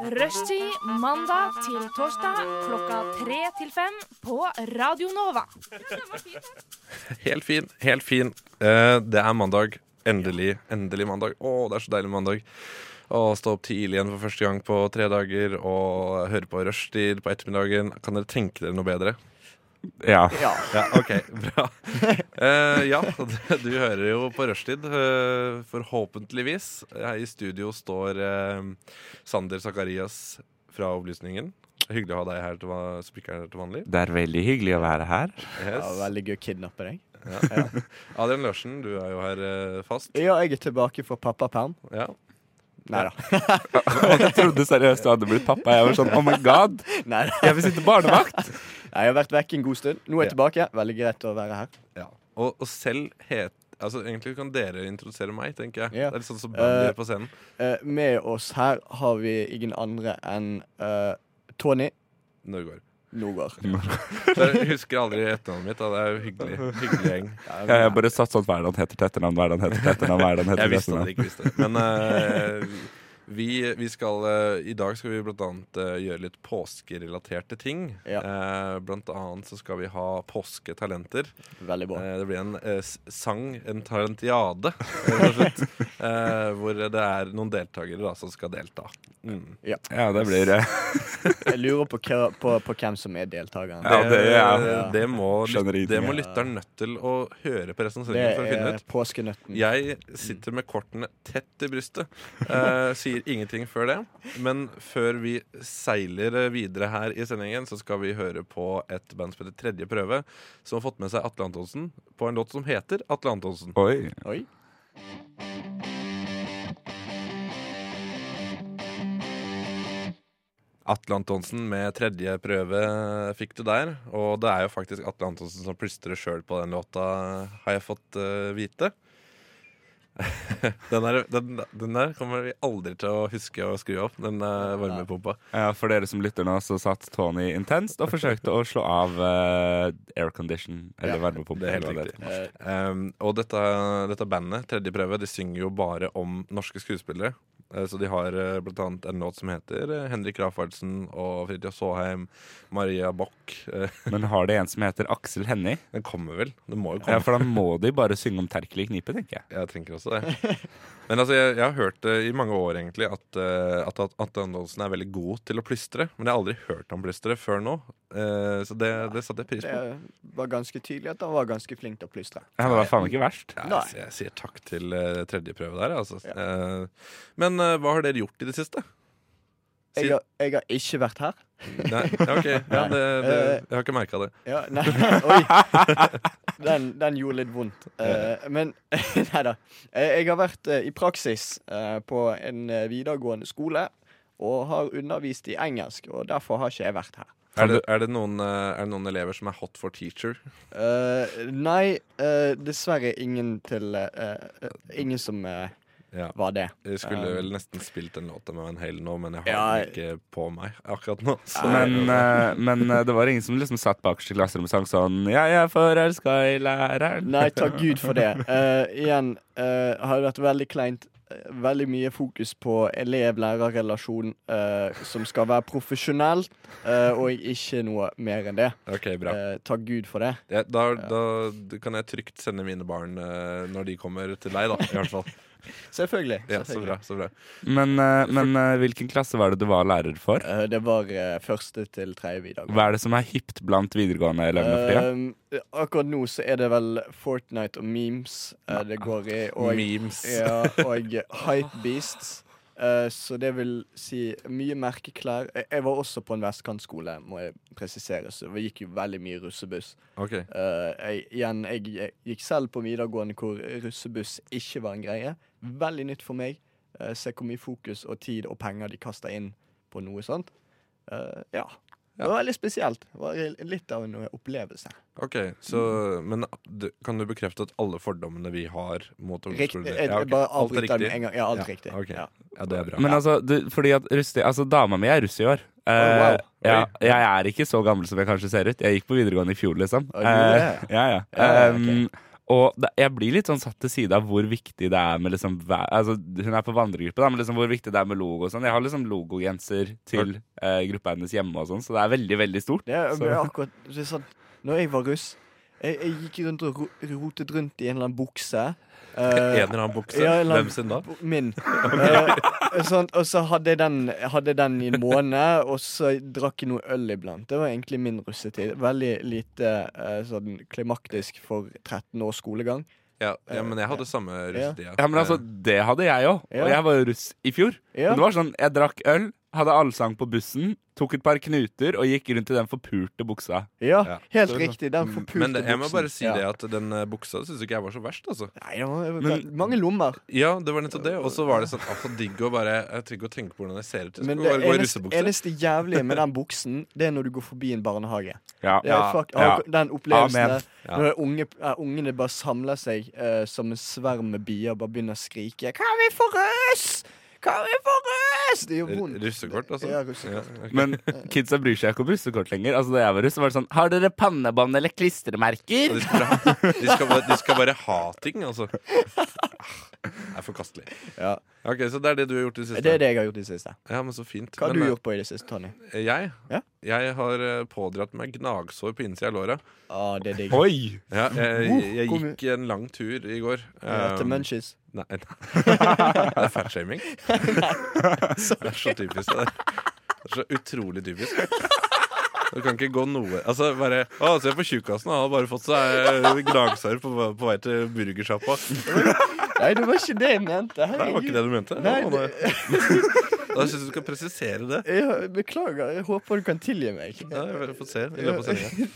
Rushtid mandag til torsdag klokka tre til fem på Radio Nova. Helt fin, helt fin. Eh, det er mandag. Endelig, endelig mandag. Å, det er så deilig mandag. Å stå opp tidlig igjen for første gang på tre dager og høre på rushtid på ettermiddagen. Kan dere tenke dere noe bedre? Ja. Ja, OK. Bra. Uh, ja, du hører jo på rushtid, uh, forhåpentligvis. Her i studio står uh, Sander Sakarias fra Opplysningen. Hyggelig å ha deg her til, va- som ikke er her til vanlig. Det er veldig hyggelig å være her. Yes. Ja, veldig gøy å kidnappe deg. Adrian Lørsen, du er jo her fast. Ja, jeg er tilbake fra pappaperm. Ja. Nei da. Jeg trodde seriøst du hadde blitt pappa. Jeg var sånn oh my god, Nei, jeg vil sitte barnevakt. Nei, jeg har vært vekk en god stund. Nå er jeg Ja. tilbake. Veldig greit å være her. Ja. Og, og selv het Altså Egentlig kan dere introdusere meg, tenker jeg. Ja. Det er litt sånn som band Eh, gjør på scenen. Uh, med oss her har vi ingen andre enn uh, Tony Norgård. Nogård. Jeg husker aldri etternavnet mitt. Da. Det er jo hyggelig. Hyggelig gjeng. Jeg har bare satt sånn hver dag heter til etternavn, hver dag heter til etternavn, er Jeg visste det, jeg ikke visste det. Men eh, vi, vi skal eh, I dag skal vi blant annet eh, gjøre litt påskerelaterte ting. Ja. Eh, blant annet så skal vi ha påsketalenter. Veldig bra. Eh, det blir en sang, en talentiade, slett. Eh, hvor det er noen deltakere da, som skal delta. Mm. Ja, det blir det. Jeg lurer på, hva, på, på hvem som er deltakeren. Ja, det ja. det, må, det må lytteren nødt til å høre på resten av sendingen for å finne ut. påskenøtten. Jeg sitter med kortene tett i brystet. Uh, sier ingenting før det. Men før vi seiler videre her i sendingen, så skal vi høre på et band som heter Tredje prøve, som har fått med seg Atle Antonsen på en låt som heter Atle Antonsen. Oi. Oi. Atle Antonsen med tredje prøve fikk du der. Og det er jo faktisk Atle Antonsen som plystrer sjøl på den låta, har jeg fått uh, vite. den, der, den, den der kommer vi aldri til å huske å skru opp, den uh, varmepumpa. Ja, for dere som lytter nå, så satt Tony intenst og forsøkte å slå av uh, aircondition, eller Ja, varmepumpe. det er helt riktig. Det Eh, Um, og dette, dette bandet, Tredje prøve, de synger jo bare om norske skuespillere. Eh, Så de har bl.a. blant annet en låt som heter eh, Henrik Rafaelsen og Fridtjof Saaheim, Maria Bock. Eh, Men har det en som heter Aksel Hennie? Den kommer vel? Den må jo komme. Ja, for da må de bare synge om Terkelig knipe, tenker jeg. Jeg tenker også det. Men altså, jeg, jeg har hørt det i mange år egentlig at, Atte at, at Atle Antonsen er veldig god til å plystre. Men jeg har aldri hørt ham plystre før nå. Eh, så det, det satte jeg pris på. det var ganske tydelig at han var ganske flink til å plystre. Ja, det var faen ikke verst. Ja, Nei. jeg, jeg sier takk til uh, tredje prøve der. Altså. Eh, men eh, hva har dere gjort i det siste? Siden... Jeg har, jeg har ikke vært her. Nei, ok. Ja, det, det, jeg har ikke merka det. Ja, nei, oi. Den, den gjorde litt vondt. Uh, men nei da. Eh, jeg har vært i praksis på en videregående skole og har undervist i engelsk, og derfor har ikke jeg vært her. Er det, er, det noen, er det noen elever som er hot for teacher? Uh, nei, uh, dessverre ingen til uh, Ingen som eh, Ja. var det. Jeg skulle Um, vel nesten spilt en låta med Van Halen nå, men jeg har Ja, den ikke på meg akkurat nå. Så Men, uh, men eh, det var ingen som liksom satt bakerst i klasserommet og sang sånn 'Jeg er forelska i læreren'. Nei, takk Gud for det. Uh, igjen uh, har det vært veldig kleint. Veldig mye fokus på elev-lærer-relasjon eh, som skal være profesjonell, eh, og ikke noe mer enn det. ok, bra. Eh, takk Gud for det. Ja, da, da kan jeg trygt sende mine barn når de kommer til deg, da. I hvert fall. Selvfølgelig. Ja, så bra. så bra Men, eh, men eh, hvilken klasse var det du var lærer for? Eh, det var første til tredje videregående. Hva er det som er hipt blant videregående elevene uh. Akkurat nå så er det vel Fortnite og memes det går i. Og, Memes. Ja, og Hypebeasts. Eh, så det vil si mye merkeklær. Jeg, var også på en vestkantskole, må jeg presisere, så vi gikk jo veldig mye russebuss. Ok. Eh, jeg, igjen, jeg, jeg gikk selv på videregående hvor russebuss ikke var en greie. Veldig nytt for meg. Uh, se hvor mye fokus og tid og penger de kaster inn på noe sånt. Eh, ja. Det var veldig spesielt. Det var litt av en opplevelse. Ok, så, Men du, kan du bekrefte at alle fordommene vi har mot Riktig. ungdomsskoler Ja, okay. bare Alt er den riktig? med en gang. Ja, alt Ja, riktig. Okay. Ja. Ja, det er bra. Men altså, du, fordi at rusti, altså dama mi er russ i år. Eh, Oh, wow. ja, jeg er ikke så gammel som jeg kanskje ser ut. Jeg gikk på videregående i fjor, liksom. Oh, yeah. Eh, ja, ja. Ja, okay. Um, og det, jeg blir litt sånn satt til side av hvor viktig det er med liksom altså, Hun er på vandregruppe, da, men liksom hvor viktig det er med logo og sånn. Jeg har liksom logogenser til eh, gruppa hennes hjemme og sånn, så det er veldig, veldig stort. Det er, Så- akkurat det er sånn, Når jeg var russ jeg, jeg gikk rundt og rotet rundt i en eller annen bukse. Uh, En eller annen bukse? ja, eller annen- Hvem sin da? Min. Uh, sånn, og så hadde jeg den, hadde jeg den i en måned, og så drakk jeg noe øl iblant. Det var egentlig min russetid. Veldig lite uh, sånn klimaktisk for 13 års skolegang. Ja, ja, men jeg hadde samme russetid. Ja, men altså, det hadde jeg òg. Ja. Og jeg var russ i fjor. Ja. Men det var sånn, jeg drakk øl, hadde allsang på bussen, tok et par knuter og gikk rundt i den forpurte buksa. Ja, Ja. helt Så- riktig. Den forpulte Men det, jeg må bare si ja. det at den eh, buksa syns ikke jeg var så verst, altså. Nei, det var Men- mange lommer. Ja, det var nettopp det. Og så var det sånn altså, digg å bare Jeg trenger ikke å tenke på hvordan jeg ser ut. Jeg Men det bare gå i eneste, eneste jævlige med den buksen, det er når du går forbi en barnehage. Ja, er fuck, ja. Den opplevelsen Ja. når unge, eh, ungene bare samler seg uh, som en sverm med bier og bare begynner å skrike 'Kan vi få russ?! Kan vi få russ?! Det gjør vondt. Russekort, altså? Ja, russekort. Ja, okay. Men kidsa bryr seg ikke om russekort lenger. Altså Da jeg var russ, så var det sånn Har dere pannebånd eller klistremerker? de, skal bare, de skal bare ha ting, altså. Er forkastelig. Ja. Ok, Så det er det du har gjort i det siste? Det er det jeg har gjort i det siste. Ja, men så fint. Hva har Men, du eh, gjort på i det siste, Tony? Jeg? Ja? Jeg har eh, pådratt meg gnagsår på innsida av låret. Ah, det er digg. Oi! Ja, jeg, jeg gikk en lang tur i går. Ja, til Um, munchies. Nei, nei. Det er fatshaming. Det er så typisk. Det er, det er så utrolig typisk. Du kan ikke gå noe Altså bare Å, se på tjukkasen, han har bare fått seg gnagsår på, på vei til burgersjappa. Nei, det var ikke det jeg mente. Det var ikke det du mente? Nei, det, Da syns jeg du skal presisere det. jeg beklager. Jeg håper du kan tilgi meg. Ja, vi får se i løpet av sendinga.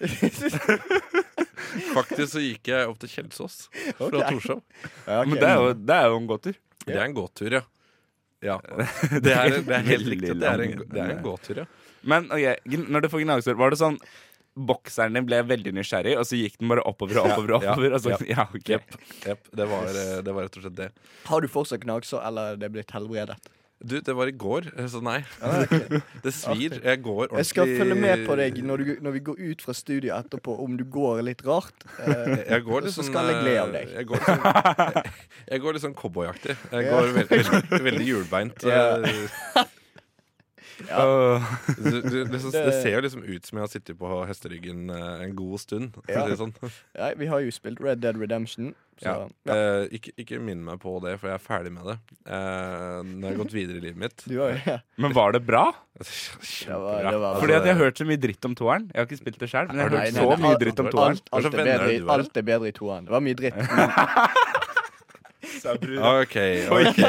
Faktisk så gikk jeg opp til Kjelsås fra okay. Torshov. Ja, okay. Men det er jo, det er jo en gåtur. Det er en gåtur, ja. Ja. Det er, det er helt riktig. Det er en, det er en gåtur, ja. Men ok, når du får gnagsår, var det sånn Bokseren din ble veldig nysgjerrig, og så gikk den bare oppover og oppover. og Ja, oppover og så, ja. okay. ok Jepp. Jepp. Det, var, eh, det var rett og slett det. Har du fortsatt gnagsår, eller er det blitt helbredet? Du, det var i går, eh, så nei. Det svir. Jeg går ordentlig Jeg skal følge med på deg når, du, når vi går ut fra studio etterpå, om du går litt rart. Eh, Jeg går litt Så sånn, skal jeg le av eh, deg. Jeg går sånn, jeg går litt sånn cowboyaktig. Jeg går veldig, veldig, veldig hjulbeint. Ja. Du, liksom, Det- det ser jo liksom ut som jeg har sittet på hesteryggen eh, en god stund. Ja. si sånn. ja. vi har jo spilt Red Dead Redemption, så Ja. ja. Eh, ikke, ikke minn meg på det, for jeg er ferdig med det. Eh, jeg har gått videre i livet mitt. Du har ja. Men var det bra? Kjempebra. det var, Fordi at jeg har hørt så mye dritt om toeren. Jeg har ikke spilt det sjøl, men jeg har hørt så mye alt- dritt om toeren. Alt, alt, var alt er bedre i toeren. Det var mye dritt. Men OK, ok.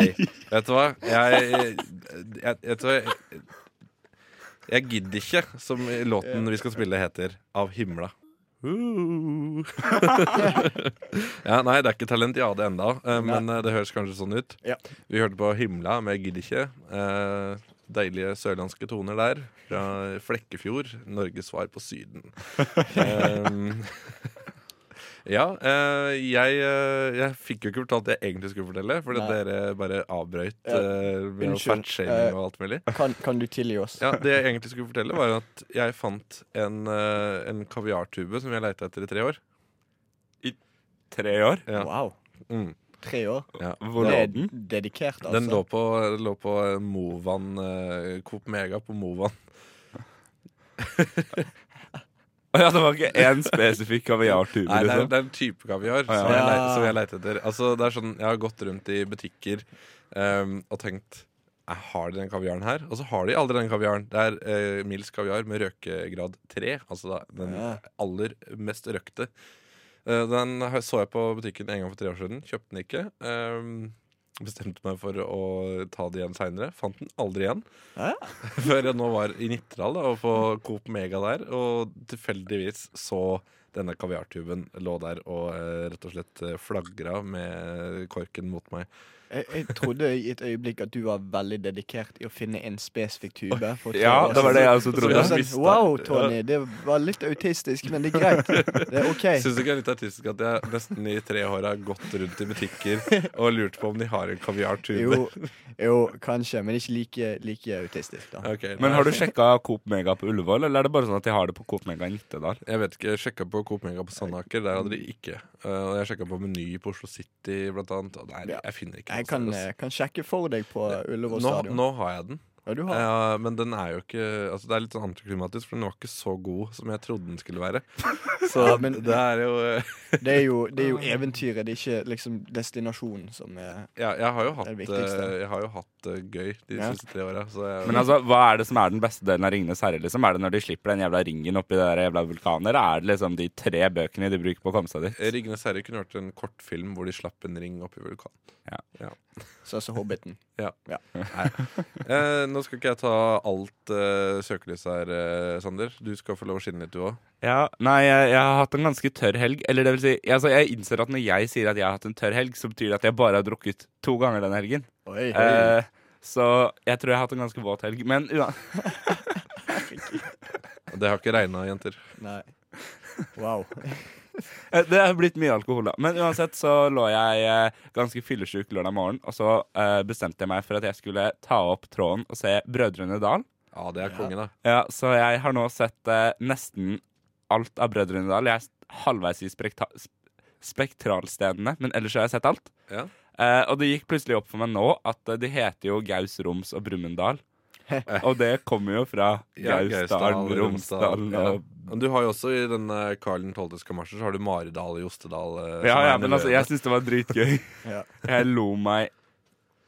Vet du hva? Jeg, jeg, jeg, jeg, jeg gidder ikke, som låten vi skal spille heter, Av himla. Uh. ja, nei, det er ikke talent i AD enda, eh, men eh, det høres kanskje sånn ut. Ja. Vi hørte på Himla med Gidder ikke. Eh, deilige sørlandske toner der. Fra Flekkefjord. Norges svar på Syden. Um, ja, eh, jeg, eh, jeg fikk jo ikke fortalt det jeg egentlig skulle fortelle, fordi Nei. dere bare avbrøt Ja. uh, med Unnskyld. fatshaming Eh, og alt mulig. kan, kan du tilgi oss? Ja, Det jeg egentlig skulle fortelle, var at jeg fant en, eh, en kaviartube som jeg leita etter i tre år. Tre år? Ja. Wow. Mm, Tre år. ja. Hvor det lå er den? dedikert, altså. Den lå på, lå på Movan eh, Coop Mega på Movan. Ja, det var ikke én spesifikk kaviartube? Nei, det er, Liksom. det er en type kaviar ah, ja. som, jeg le, som jeg leter etter. Altså, det er sånn, Jeg har gått rundt i butikker um, og tenkt jeg Har de den kaviaren her? Og så har de aldri den kaviaren. Det er uh, Mils kaviar med røkegrad 3. Altså da, den Ja. aller mest røkte. Uh, den så jeg på butikken en gang for tre år siden. Kjøpte den ikke. Ehm, bestemte meg for å ta det igjen seinere. Fant den aldri igjen. Ja. Før jeg nå var i Nittedal og på Coop Mega der, og tilfeldigvis så denne kaviartuben lå der og eh, rett og slett eh, flagra med korken mot meg. Jeg, jeg trodde i et øyeblikk at du var veldig dedikert i å finne en spesifikk tube. for Ja, det var det jeg også trodde. Så, var sånn, wow, Tony, det var litt autistisk, men det er greit. Det er OK. Syns du ikke det er litt autistisk at jeg nesten i tre år har gått rundt i butikker og lurt på om de har en kaviartube? Jo, jo, kanskje, men ikke like, like autistisk, da. Okay, Men har du sjekka Coop Mega på Ullevål, eller er det bare sånn at de har det på Coop Mega i Nittedal? Jeg vet ikke, jeg sjekka på Coop Mega på Sandaker, der hadde de ikke. Uh, og jeg sjekka på Meny på Oslo City, blant annet. Og nei, jeg finner ikke Jeg kan, eh, kan sjekke for deg på Ullevål nå, stadion. nå har jeg den. Ja, du har. Ja, men den er jo ikke Altså Det er litt sånn antiklimatisk, for den var ikke så god som jeg trodde den skulle være. Så Ja, men- det er jo eh, Det er jo, det er jo eventyret, det er ikke liksom destinasjonen som er Ja, jeg har jo hatt, det viktigste. eh, jeg har jo hatt det gøy de Ja. siste tre åra. Men altså, hva er det som er den beste delen av Ringenes herre? Liksom? Er det når de slipper den jævla ringen oppi det der jævla vulkanen, eller er det liksom de tre bøkene de bruker på å komme seg dit? Ringenes herre kunne vært en kortfilm hvor de slapp en ring oppi vulkanen. Så altså Hobbiten. Eh, nå skal ikke jeg ta alt eh, søkelyset her, eh, Sander. Du skal få lov å skinne litt, du òg. Ja, nei, jeg, jeg har hatt en ganske tørr helg. Eller det vil si, altså, jeg innser at når jeg sier at jeg har hatt en tørr helg, så betyr det at jeg bare har drukket to ganger den helgen. Oi, Eh, så jeg tror jeg har hatt en ganske våt helg. Men ja, Det har ikke regna, jenter. Nei. Wow. Eh, det har blitt mye alkohol, da. Men uansett så lå jeg eh, ganske fyllesyk lørdag morgen, og så eh, bestemte jeg meg for at jeg skulle ta opp tråden og se Brødrene Dal. Ja, det er konge, da. Ja, så jeg har nå sett nesten alt av Brødrene Dal. Jeg er halvveis i spektralstedene, men ellers har jeg sett alt. Ja. Og det gikk plutselig opp for meg nå at de heter jo Gaus, Roms og Brumunddal. og det kommer jo fra Gausdalen, Gausdal, Romsdalen og Men du har jo også i denne Karl 12.s kamasjer Så har du Maridal og Jostedal. eh, Ja, ja, men altså, jeg syns det var dritgøy. Ja. Jeg lo meg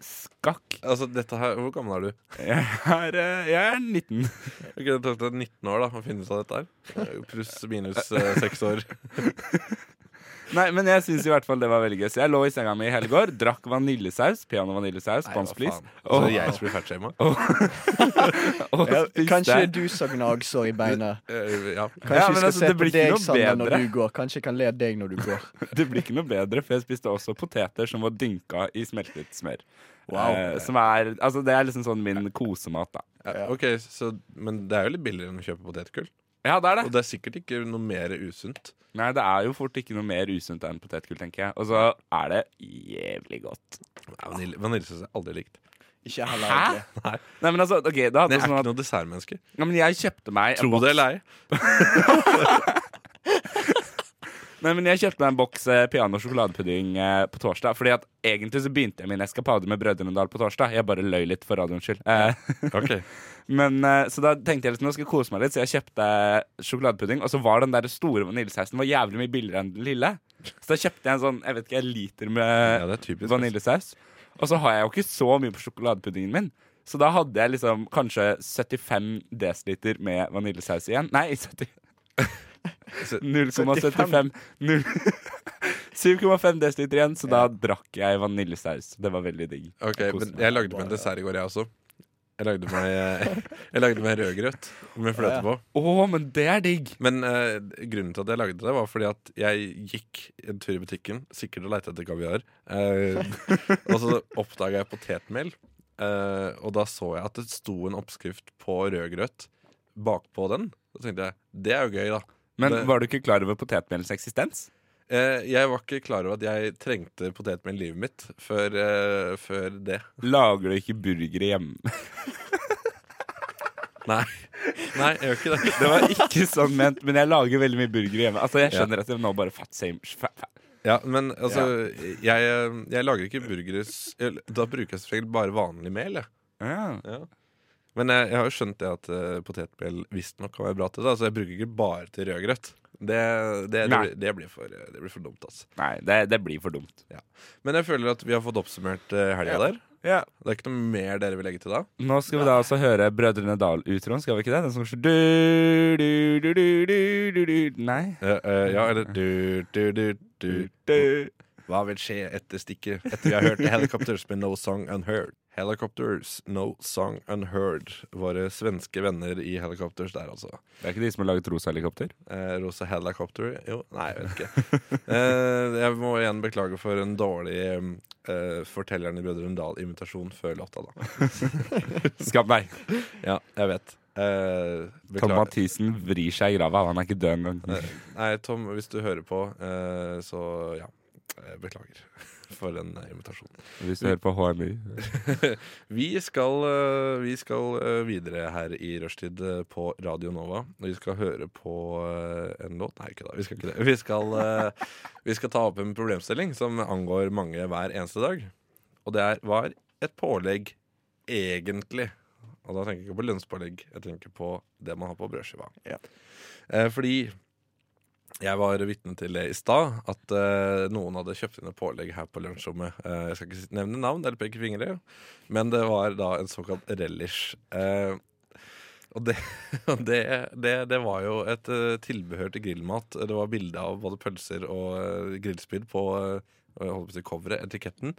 skakk. altså, dette her, Hvor gammel er du? Jeg er, eh, jeg er 19. Ok, Det tok deg 19 år da å finne ut av dette her. Eh, Pluss minus eh, seks år. Nei, men jeg syns i hvert fall det var veldig gøy. Så jeg lå i senga mi i hele går, drakk vaniljesaus, piano vaniljesaus, Nei, Bons Please. Og, Så jeg skulle fatshama? Og spiste kanskje du som gnagsår i beina. Eh, ja. Kanskje Ja, vi skal altså, se det på deg, Sander, når du går. Kanskje jeg kan le deg når du går. Det blir ikke noe bedre, for jeg spiste også poteter som var dynka i smeltet smør. Wow. Eh, som er, altså Det er liksom sånn min kosemat, da. Ja, ok, så, Men det er jo litt billigere enn å kjøpe potetgull. Ja, det er det. Og det er sikkert ikke noe mer usunt. Nei, det er jo fort ikke noe mer usunt enn potetgull, tenker jeg. Og så er det jævlig godt. Nei, vanilje- Vaniljesaus har jeg aldri likt. Ikke heller Hæ? Ikke. Nei, men altså, ok, da det er sånn ikke at noe dessertmenneske. ja, men Jeg kjøpte meg en Tro det eller ei. Nei, men Jeg kjøpte meg en boks eh, piano- og sjokoladepudding eh, på torsdag. Fordi at egentlig så begynte jeg min eskapade med Brødrene Dal på torsdag. Jeg bare løy litt for radioens skyld. Eh, Ok. men eh, Så da tenkte jeg liksom, nå skal jeg kose meg litt, så jeg kjøpte sjokoladepudding. Og så var den der store vaniljesausen var jævlig mye billigere enn den lille. Så da kjøpte jeg en sånn jeg vet ikke, en liter Ja, med det er typisk. vaniljesaus. Og så har jeg jo ikke så mye på sjokoladepuddingen min. Så da hadde jeg liksom kanskje 75 dl med vaniljesaus igjen. Nei, 70 0,75 7,5 dl igjen, så da drakk jeg vaniljesaus. Det var veldig digg. Ok, men. Jeg lagde meg en dessert i går, jeg også. Jeg lagde meg, jeg lagde meg rødgrøt med fløte på. Å, men det er digg! Men eh, grunnen til at jeg lagde det, var fordi at jeg gikk en tur i butikken, sikkert og leita etter kaviar. Eh, og så oppdaga jeg potetmel, eh, og da så jeg at det sto en oppskrift på rødgrøt bakpå den. Da tenkte jeg det er jo gøy, da. Men Det- var du ikke klar over potetmelens eksistens? Eh, jeg var ikke klar over at jeg trengte potetmel i livet mitt før, eh, før det. Lager du ikke burgere hjemme? Nei. Nei, jeg gjør ikke det. Det var ikke sånn ment, men jeg lager veldig mye burgere hjemme. Altså, Jeg skjønner at jeg nå bare fat same fat, fat. Ja, men altså Jeg, jeg lager ikke burgere Da bruker jeg selvfølgelig bare vanlig mel. Jeg. Ja. Ja. Men jeg, jeg har jo skjønt det at uh, potetmel visstnok kan være bra til det. Så jeg bruker ikke bare til rødgrøt. Det, det, det, det, blir for, det blir for dumt, altså. Nei, det, det blir for dumt. Men jeg føler at vi har fått oppsummert uh, helga der. Ja. Det er ikke noe mer dere vil legge til da? Nå skal vi da altså høre Brødrene Dal-utroen, skal vi ikke det? Den som går sånn du, du, du, du, du, du, du. Nei. Uh, uh, ja, eller du, du, du, du. Hva vil skje etter stikket etter vi har hørt Helicopters med No Song Unheard? Helicopters, No Song Unheard. Våre svenske venner i Helicopters der, altså. Det er ikke de som har laget rosa helikopter? Eh, Rosa Helicopter Jo, nei, jeg vet ikke. eh, jeg må igjen beklage for en dårlig eh, Fortelleren i Brødrene Dal-invitasjon før låta, da. Skap meg! Ja, jeg vet. Eh, Tom. Mathisen vrir seg i grava. Han er ikke død engang. Eh, Nei, Tom, hvis du hører på, eh, så ja. Eh, Beklager for en eh, invitasjon. Hvis du hører på HMI. Vi skal, eh, vi skal videre her i rushtid på Radio Nova. Og vi skal høre på en låt Nei, ikke da. Vi skal ikke det. Vi skal, vi skal ta opp en problemstilling som angår mange hver eneste dag. Og det er hva er et pålegg egentlig? Og da tenker jeg ikke på lønnspålegg. Jeg tenker på det man har på brødskiva. Ja. Eh, fordi jeg var vitne til det i stad, at uh, noen hadde kjøpt inn et pålegg her på lunsjrommet. Uh, jeg skal ikke nevne navn eller peke fingre, men det var da en såkalt relish. Uh, og det, det, det, det var jo et eh, tilbehør til grillmat. Det var bilde av både pølser og grillspyd på jeg på coveret, etiketten.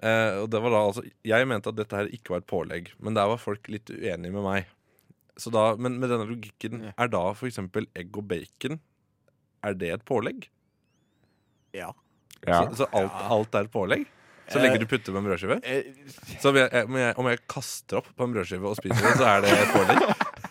Og det var da altså Jeg mente at dette her ikke var et pålegg, men der var folk litt uenige med meg. Så da, men med denne logikken, er da f.eks. egg og bacon Er det et pålegg? Ja. Ja. Så, så alt, alt er et pålegg? Så Eh, lenge du putter på en brødskive? Eh, Så om jeg, om, jeg, om jeg kaster opp på en brødskive og spiser det, så er det et pålegg?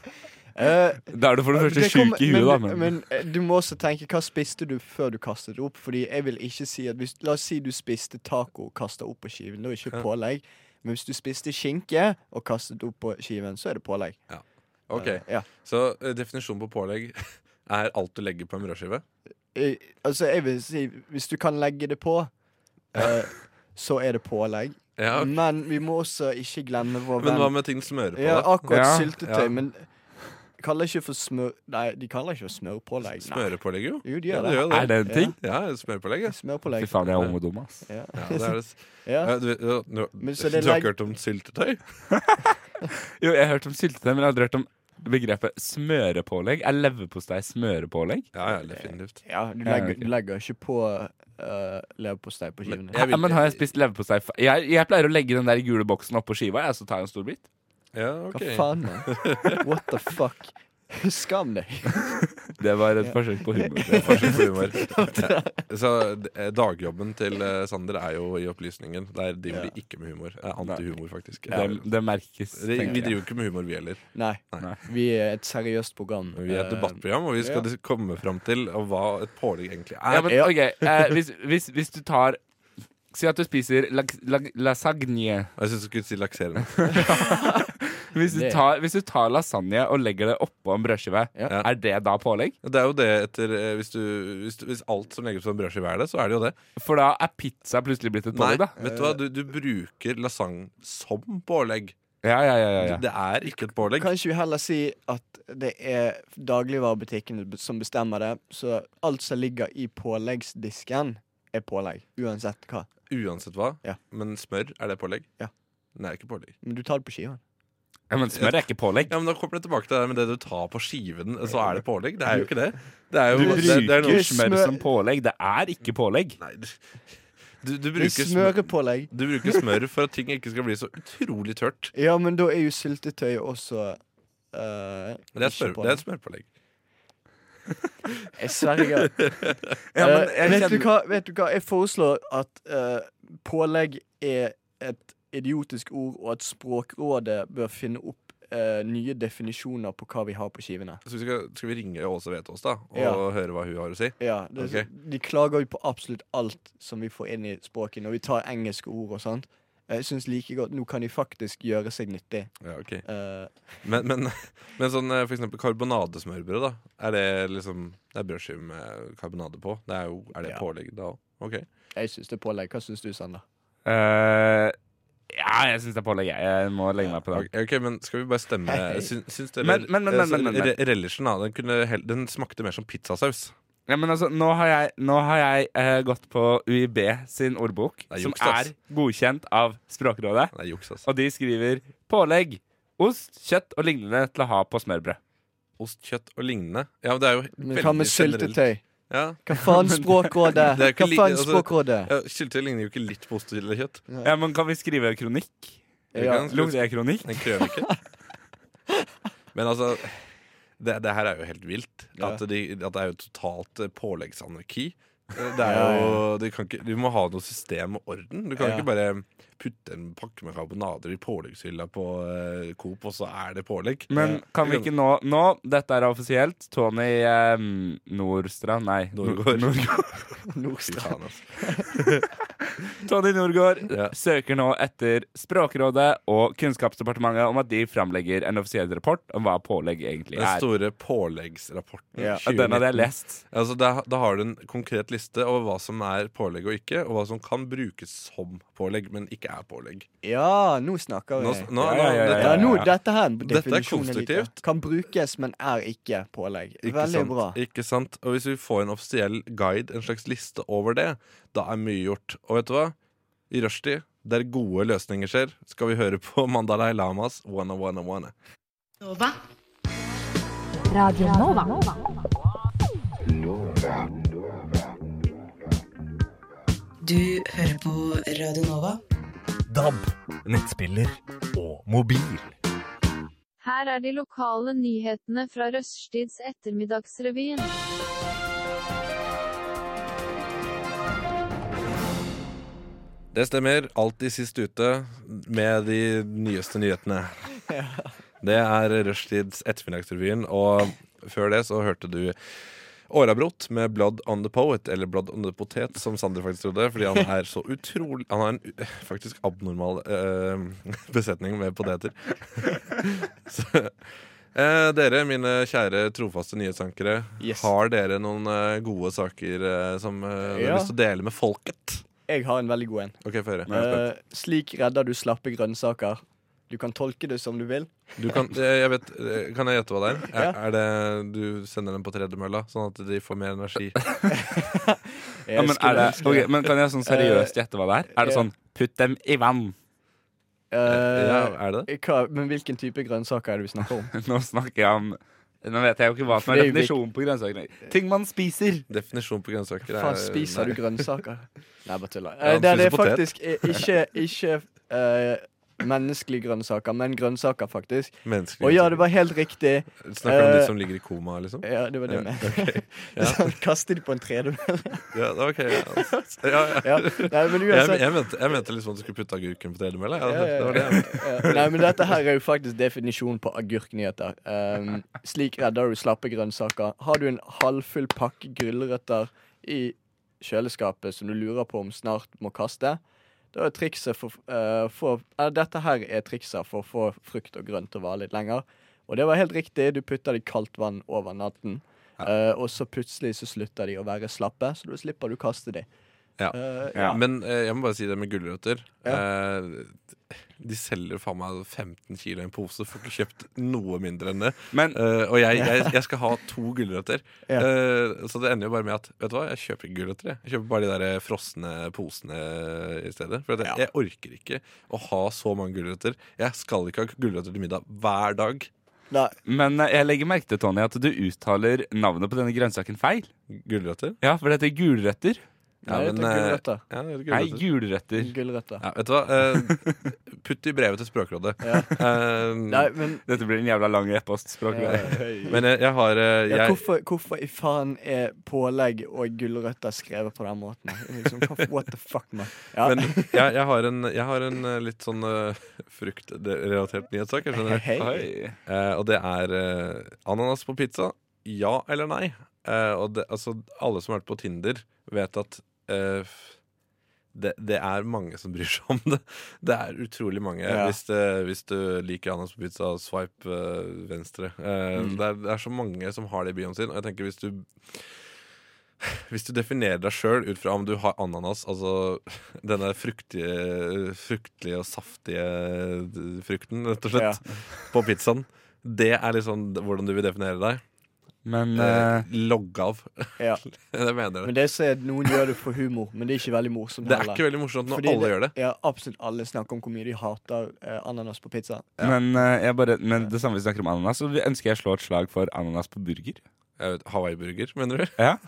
eh, Da er du for det første sjuk i huet, da. men, Men, eh, du må også tenke hva spiste du før du kastet opp? Fordi jeg vil ikke si at hvis, La oss si du spiste taco og kasta opp på skiven. Det er ikke Ja. pålegg. Men hvis du spiste skinke og kastet opp på skiven, så er det pålegg. Ok, uh, ja. Så eh, definisjonen på pålegg er alt du legger på en brødskive? Eh, altså, jeg vil si Hvis du kan legge det på, eh, så er det pålegg. Ja, ok. Men vi må også ikke glemme vår Men hva med ting du smører på? Ja, da? akkurat Ja, syltetøy. ja. Men kaller ikke for smør... Nei, de kaller ikke for smørpålegg. Nei. Smørepålegg, jo. Jo, de gjør det det. det. er det en ting? Ja, smørpålegg. Ja. Fy Smørpålegg. faen, jeg er ung og dum, ass. Ja. Ja, det er det. Ja. Ja, du, du, du, Men så du det har legg- ikke hørt om syltetøy? Jo, jeg har hørt om syltetøy, men jeg har aldri hørt om begrepet smørepålegg. Er leverpostei smørepålegg? Ja, ja, definitivt. Ja, du legger, du legger ikke på uh, leverpostei på skivene. Men, vil- Ja, men har jeg spist leverpostei jeg, jeg pleier å legge den der gule boksen oppå skiva, jeg, så tar jeg en stor bit. Ja, ok. Hva faen, man? What the fuck? Skam deg. Det var et forsøk på humor. Forsøk på humor. Ja. Så eh, dagjobben til eh, Sander er jo i opplysningen. Der driver de ikke med humor. Antihumor, faktisk. Det, det merkes. Det- Vi driver jo ikke med humor, vi heller. Nei. Nei. Vi er et seriøst program. Vi er et Eh, debattprogram, og vi skal ja. komme fram til hva et pålegg egentlig er. Ja, men okay. eh, hvis, hvis, hvis du tar Si at du spiser lag, lag, lasagne. Jeg syns du skulle si lakserende. Hvis du, tar, hvis du tar lasagne og legger det oppå en brødskive, Ja. er det da pålegg? Det er jo det etter eh, hvis, du, hvis, du, hvis alt som legges på en brødskive er det, så er det jo det. For da er pizza plutselig blitt et Nei, pålegg, da. vet du hva? Du, du bruker lasagne som pålegg. Ja, ja, ja, ja, ja. Det er ikke et pålegg. Kanskje vi heller si at det er dagligvarebutikkene som bestemmer det. Så alt som ligger i påleggsdisken, er pålegg. Uansett hva. Uansett hva. Ja. Men smør, er det pålegg? Ja. Det er ikke pålegg. Men du tar det på skiva. Ja men smør er ikke pålegg. Ja, men Da kommer det tilbake til det med det du tar på skiven, så er det pålegg. Det er jo ikke det. Det er jo Du det, det er noe, smør smør- som pålegg. Det er ikke pålegg. Nei, du, du, Det bruker er smør, smørepålegg. du bruker smør for at ting ikke skal bli så utrolig tørt. Ja, men da er jo syltetøy også uh, Det er, smør, det er et smørpålegg. Jeg sverger. Ja, men jeg vet, du hva, vet du hva? Jeg foreslår at uh, pålegg er et idiotisk ord, og at Språkrådet bør finne opp eh, nye definisjoner på hva vi har på skivene. Så vi skal, skal vi ringe Åse Vetås da og Ja. høre hva hun har å si? Ja, det, okay. De klager jo på absolutt alt som vi får inn i språket, når vi tar engelske ord og sånt. Jeg syns like godt Nå kan de faktisk gjøre seg nyttig. Ja, ok uh, Men, men, men sånn eh, for eksempel karbonadesmørbrød, da. Er det liksom Det er brødskive med karbonade på. Det er jo Er det Ja. pålegg da òg? Ok. jeg syns det er pålegg. Hva syns du, Sander? Eh, ja, jeg syns det er pålegg. jeg. Må legge meg på det den. ok, men skal vi bare stemme Hei. Syns, syns dere Men- men- men- men- men- men- men. re- Relisjen, da. Den, kunne, den smakte mer som pizzasaus. Ja, men altså, nå har jeg, nå har jeg uh, gått på UiB sin ordbok, er som juks, ass. er godkjent av Språkrådet. Det er juks, altså. Og de skriver pålegg. Ost, kjøtt og lignende til å ha på smørbrød. Ost, kjøtt og lignende. Ja, men det er jo veldig generelt. syltetøy? Ja. Hva faen, Språkrådet? Hva faen, altså- Ja, Syltetøy ligner jo ikke litt på ost eller kjøtt. Ja, men kan vi skrive kronikk? Ja. Lukter jeg kronikk? En krønike. Men altså det, det her er jo helt vilt. Ja. At, de, at det er jo totalt eh, påleggsanarki. Det er jo, du, kan ikke, du må ha noe system og orden. Du kan Ja. ikke bare putte en pakke med karbonader i påleggshylla på uh, Coop, og så er det pålegg. Men kan vi ikke nå Nå, dette er offisielt. Tony eh, Nordstrand Nei. Nordgård. Nordgård. Nordstrand. altså. Tony Nordgård Ja. søker nå etter Språkrådet og Kunnskapsdepartementet om at de framlegger en offisiell rapport om hva pålegg egentlig Den er. store påleggsrapporten. Ja, Den hadde jeg lest. Altså, da, da har du en konkret liste over hva som er pålegg og ikke, og hva som kan brukes som pålegg, men ikke er pålegg. Ja, nå snakker vi. Nå, nå, Ja, ja, ja, dette- Ja, nå, dette her Dette er konstruktivt. Kan brukes, men er ikke pålegg. Ikke Veldig sant, bra. Ikke sant? Og hvis vi får en offisiell guide, en slags liste over det, da er mye gjort. Og vet du hva? I rushtid, der gode løsninger skjer, skal vi høre på Mandalay Lamas Wanna Wanna Wanna. Nova. Radio Nova. Nova. Du hører på Radio Nova. DAB, nettspiller og mobil. Her er de lokale nyhetene fra Røststids ettermiddagsrevyen. Det stemmer. Alltid sist ute med de nyeste nyhetene. Det er Rushtids ettermiddagsrevyen, og før det så hørte du Årabrot med 'Blood on the Poet', eller 'Blood on the Potet', som Sander faktisk trodde. Fordi han er så utrolig Han har en faktisk abnormal eh, besetning med poteter. så, eh, dere, mine kjære trofaste nyhetsankere, Yes. har dere noen eh, gode saker eh, som eh, dere Ja. har lyst til å dele med folket? Jeg har en veldig god en. OK. Jeg. Eh, slik redder du slappe grønnsaker. Du kan tolke det som du vil. Du kan, jeg jeg vet, eh, kan jeg gjette hva det er? Er, Ja. er det Du sender dem på tredemølla, sånn at de får mer energi? Ja, men, er det, okay, men kan jeg sånn seriøst gjette hva det er? Er det sånn putt dem i vann? Uh, ja, er det hva, Men hvilken type grønnsaker er det vi snakker om? Nå snakker jeg om Nå vet jeg jo ikke hva som er er definisjonen på grønnsaker. Ting man spiser. Definisjonen på grønnsaker Faen, er spiser nei. du grønnsaker? Nei, bare tuller. Ja, Eh, det, er det faktisk eh, ikke, ikke eh, menneskelige grønnsaker, men grønnsaker, faktisk. Og ja, det var helt riktig. Snakker du om de eh, som ligger i koma, liksom? Ja, det var det Ja, jeg mente. Ja. Sånn, Kaste de på en tredemølle. Ja, OK. Ja, ja. Nei, men Jeg, uansett jeg, mente, jeg mente liksom at du skulle putte agurken på tredemølla. Ja, det var det jeg mente. Nei, men dette her er jo faktisk definisjonen på agurknyheter. Um, slik redder du slappe grønnsaker. Har du en halvfull pakke gulrøtter i kjøleskapet som du lurer på om snart må kaste, da er trikset for, uh, for uh, Dette her er trikset for å få frukt og grønt til å vare litt lenger. Og det var helt riktig. Du putter det i kaldt vann over natten. Eh, og så plutselig så slutter de å være slappe, så da slipper du kaste de. Ja. Eh, Ja. Men jeg må bare si det med gulrøtter. Ja. Eh, de selger faen meg 15 kilo i en pose. Får ikke kjøpt noe mindre enn det. Men uh, og jeg, jeg, jeg skal ha to gulrøtter. Ja. Uh, så det ender jo bare med at Vet du hva, jeg kjøper ikke gulrøtter. Jeg. jeg kjøper bare de der frosne posene i stedet. For at jeg, Ja. jeg orker ikke å ha så mange gulrøtter. Jeg skal ikke ha gulrøtter til middag hver dag. Nei, Men eh, jeg legger merke til Tony, at du uttaler navnet på denne grønnsaken feil. Gulrøtter? Ja, for det heter gulrøtter. Ja, nei, men, det er eh, gulrøtter. Ja, det er Nei, gulrøtter. gulrøtter. Ja, vet du hva? Uh, putt i brevet til Språkrådet. Ja. Eh, Nei, men Dette blir en jævla lang e-postspråk. men jeg, jeg har ja, jeg, hvorfor, hvorfor i faen er pålegg og gulrøtter skrevet på den måten? Liksom, what the fuck, man? Ja. Men jeg, jeg, har en, jeg har en litt sånn uh, fruktrelatert nyhetssak. Jeg skjønner. Hei. Eh, og det er ananas på pizza. Ja eller nei? Eh, og det, altså, alle som har vært på Tinder, vet at eh, f- det, det er mange som bryr seg om det. Det er utrolig mange. Ja. Hvis, det, hvis du liker ananas på pizza, swipe eh, venstre. Uh, Mm. det, er, det er så mange som har det i bioen sin. Og jeg tenker hvis du hvis du definerer deg sjøl ut fra om du har ananas, altså denne fruktige, fruktelige og saftige frukten, rett og slett, på pizzaen, det er liksom hvordan du vil definere deg. Men Eh, logg av. Ja. det mener jeg. Men det som er, Noen gjør det for humor, men det er ikke veldig morsomt. Det er heller. ikke veldig morsomt når Fordi alle gjør det. Ja, Absolutt alle snakker om hvor mye de hater eh, ananas på pizza. Ja. Men, eh, jeg bare, men det samme vi snakker om ananas, så ønsker jeg å slå et slag for ananas på burger. Hawaii-burger, mener du? Ja.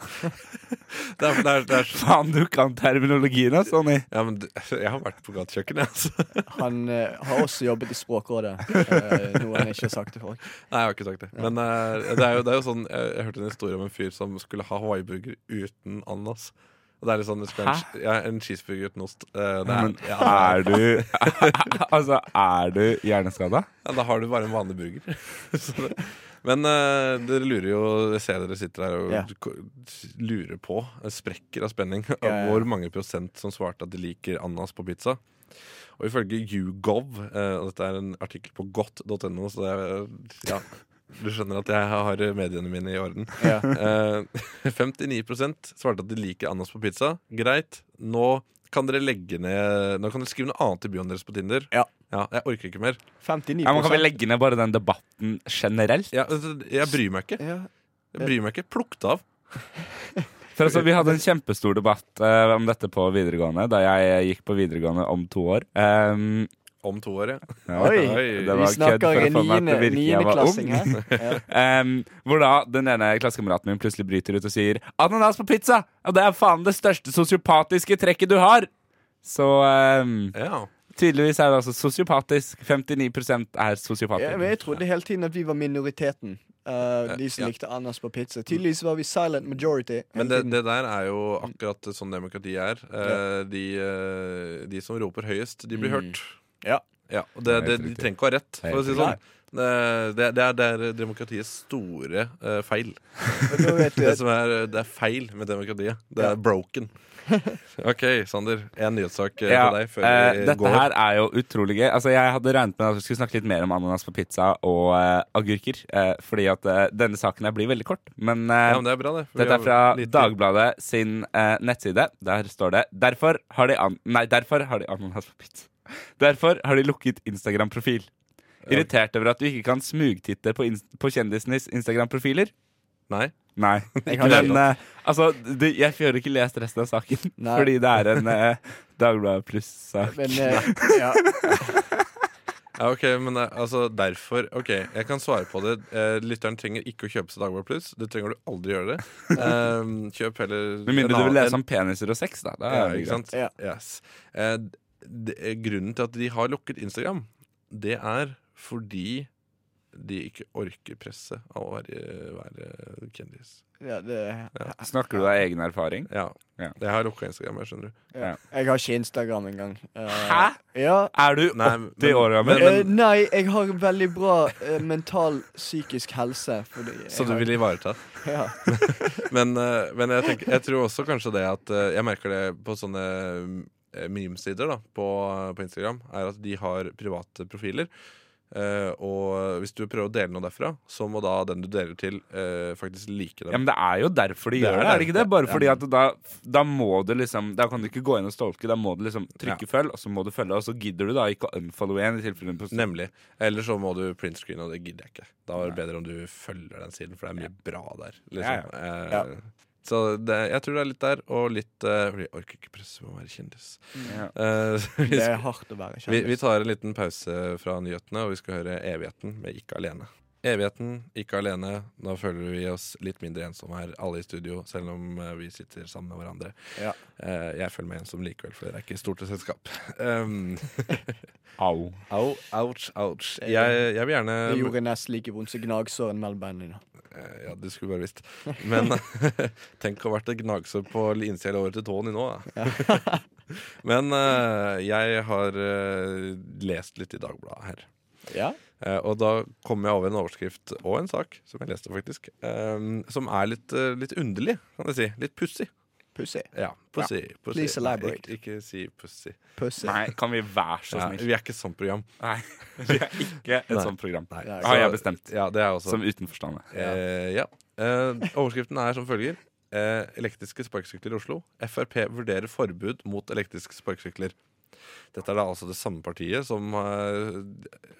Det er, det er, det er, Faen, du kan terminologien, altså, Sonny. ja, men jeg har vært på gatekjøkkenet, altså. Han eh, har også jobbet i Språkrådet, eh, noe han ikke har sagt til folk. Nei, jeg har ikke sagt det. Men eh, det, er jo, det er jo sånn Jeg, jeg hørte en historie om en fyr som skulle ha Hawaii-burger uten ananas. Og det er litt sånn, skal en, ja, en cheeseburger uten ost. Uh, det er, Men ja, er du Altså, er du hjerneskada? ja, da har du bare en vanlig burger. Så det, men uh, dere lurer jo Jeg ser dere sitter her og Ja. lurer på, eh, sprekker av spenning, Ja, ja. hvor mange prosent som svarte at de liker ananas på pizza. Og ifølge YouGov, uh, og dette er en artikkel på godt.no, så det er Ja. Du skjønner at jeg har mediene mine i orden. Ja. Uh, 59 svarte at de liker ananas på pizza. Greit. Nå kan dere legge ned Nå kan dere skrive noe annet i bioen deres på Tinder. Ja. Jeg orker ikke mer. 59 Ja, men Kan vi legge ned bare den debatten generelt? Ja, altså, jeg bryr meg ikke. ja. Jeg bryr meg ikke. Plukk det av. For altså, Vi hadde en kjempestor debatt eh, om dette på videregående da jeg gikk på videregående om to år. Um, Om to år, ja. ja, Oi, det vi var kødd snakker niendeklassing ung. her. Ja. Um, hvor da den ene klassekameraten min plutselig bryter ut og sier 'ananas på pizza'! Og det er faen det største sosiopatiske trekket du har! Så um, ja. tydeligvis er det altså sosiopatisk. 59 er sosiopater. Ja, men jeg trodde hele tiden at vi var minoriteten. Uh, de som ja. likte ananas på pizza. Tydeligvis var vi silent majority. Men det, det der er jo akkurat sånn demokrati er. Eh, de, eh, de som roper høyest, de blir Mm. hørt. Ja. Ja, og det, Det det, de trenger ikke å ha rett, for å si det sånn. Det, det, er, det er demokratiets store uh, feil. Det, som er, det er feil med demokratiet. Det er Ja. broken. OK, Sander. En nyhetssak eh, Ja, til deg før vi uh, dette går. her er jo utrolig gøy. Altså, jeg hadde regnet med at vi skulle snakke litt mer om ananas på pizza og eh, agurker. eh, fordi at eh, denne saken her blir veldig kort. Men, eh, Ja, men det er bra, det. dette er fra Dagbladet sin eh, nettside. Der står det Derfor har de, an nei, derfor har de ananas på pizza. Derfor har de lukket Instagram-profil. Irritert over at du ikke kan smugtitte på, på kjendisenes Instagram-profiler? Nei. Nei. Men ikke eh, altså, du, jeg får ikke lest resten av saken. Nei. Fordi det er en uh, Dagbladet pluss-sak. Men uh, ja. Ja, ok, men altså derfor Ok, jeg kan svare på det. Lytteren trenger ikke å kjøpe seg Dagbladet Pluss. Det trenger du aldri gjøre det. Kjøp heller Med mindre du vil lese om peniser og sex, da. da Ja, ikke sant? Ja. Yes. Det, grunnen til at de har lukket Instagram, det er fordi de ikke orker presset av å være, være kjendis. ja, det, Snakker du av egen erfaring? Ja. Ja. Jeg har lukka Instagram, jeg skjønner du. ja. Jeg har ikke Instagram engang. Uh, Hæ? Ja. Er du 80 år gammel? men- Eh, nei, jeg har veldig bra uh, mental psykisk helse. Fordi Så du har- vil ivareta? ja. Men, uh, men jeg, tenker, jeg tror også kanskje det at Jeg merker det på sånne memesider da, på, på Instagram, er at de har private profiler. Uh, og hvis du prøver å dele noe derfra, så må da den du deler til, uh, faktisk like dem. Ja, men Det er jo derfor de Det gjør det, er det ikke det? Bare Ja. fordi at da, da må du liksom Da kan du ikke gå inn og stolke. da må du liksom trykke følg, og så må du følge, og så gidder du da ikke å unfollow igjen. i tilfelle Nemlig. Eller så må du print screen, og det gidder jeg ikke. Da er det bedre om du følger den siden, for det er mye bra der. Liksom. Ja, Ja. Så det, jeg tror det er litt der, og litt uh, fordi Jeg orker ikke presse på å være kjendis. Ja. Uh, vi, Det er hardt å være kjendis. vi tar en liten pause fra nyhetene, og vi skal høre Evigheten med Ikke alene. Evigheten, ikke alene. Nå føler vi oss litt mindre ensomme her, alle i studio, selv om eh, vi sitter sammen med hverandre. Ja. Eh, jeg føler meg ensom likevel, for dere er ikke stort selskap. Um, Au. au, ouch, ouch. Jeg, jeg vil gjerne Det gjorde nesten like vondt som gnagsåren mellom beina dine. Eh, Ja, du skulle bare visst. Men tenk å ha vært et gnagsår på innsida av låret til i nå, da. Men eh, jeg har eh, lest litt i Dagbladet her. Ja? Og da kom jeg over en overskrift og en sak, som jeg leste faktisk, som er litt, litt underlig, kan jeg si. Litt pussig. Pussy. Ja, pussy. pussy. Please Nei, elaborate. Ikke, ikke si pussy. Pussy. Nei, kan vi være så Ja, vi er ikke et sånt program. Nei, vi er ikke et sånt program. Nei. Nei, Har jeg bestemt. Ja, det er også. Som utenforstående. Eh, ja. Eh, overskriften er som følger. Eh, elektriske sparkesykler i Oslo. Frp vurderer forbud mot elektriske sparkesykler. Dette er da altså det samme partiet som eh,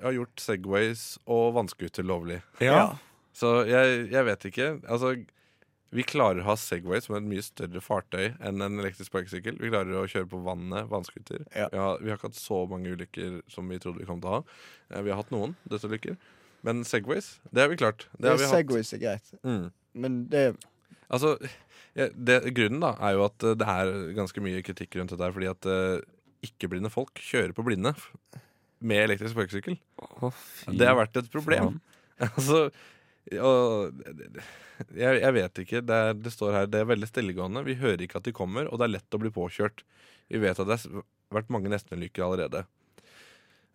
har gjort Segways og vannscooter lovlig. Ja. Så jeg, jeg vet ikke. Altså, vi klarer å ha Segway som er et mye større fartøy enn en elektrisk sparkesykkel. Vi klarer å kjøre på vannet, vannskuter. Ja. Vi, har, vi har ikke hatt så mange ulykker som vi trodde vi kom til å ha. Eh, vi har hatt noen dødsulykker. Men Segways, det har vi klart. Det Det har vi hatt. Segways er greit. Mm. Men det Altså, det, grunnen da er jo at eh, det er ganske mye kritikk rundt dette her, fordi at eh, ikke-blinde folk kjører på blinde med elektrisk sparkesykkel. Oh, Det har vært et problem. altså, og, jeg, jeg vet ikke. Det, er, det står her det er veldig stillegående. Vi hører ikke at de kommer, og det er lett å bli påkjørt. Vi vet at det har vært mange nestenulykker allerede.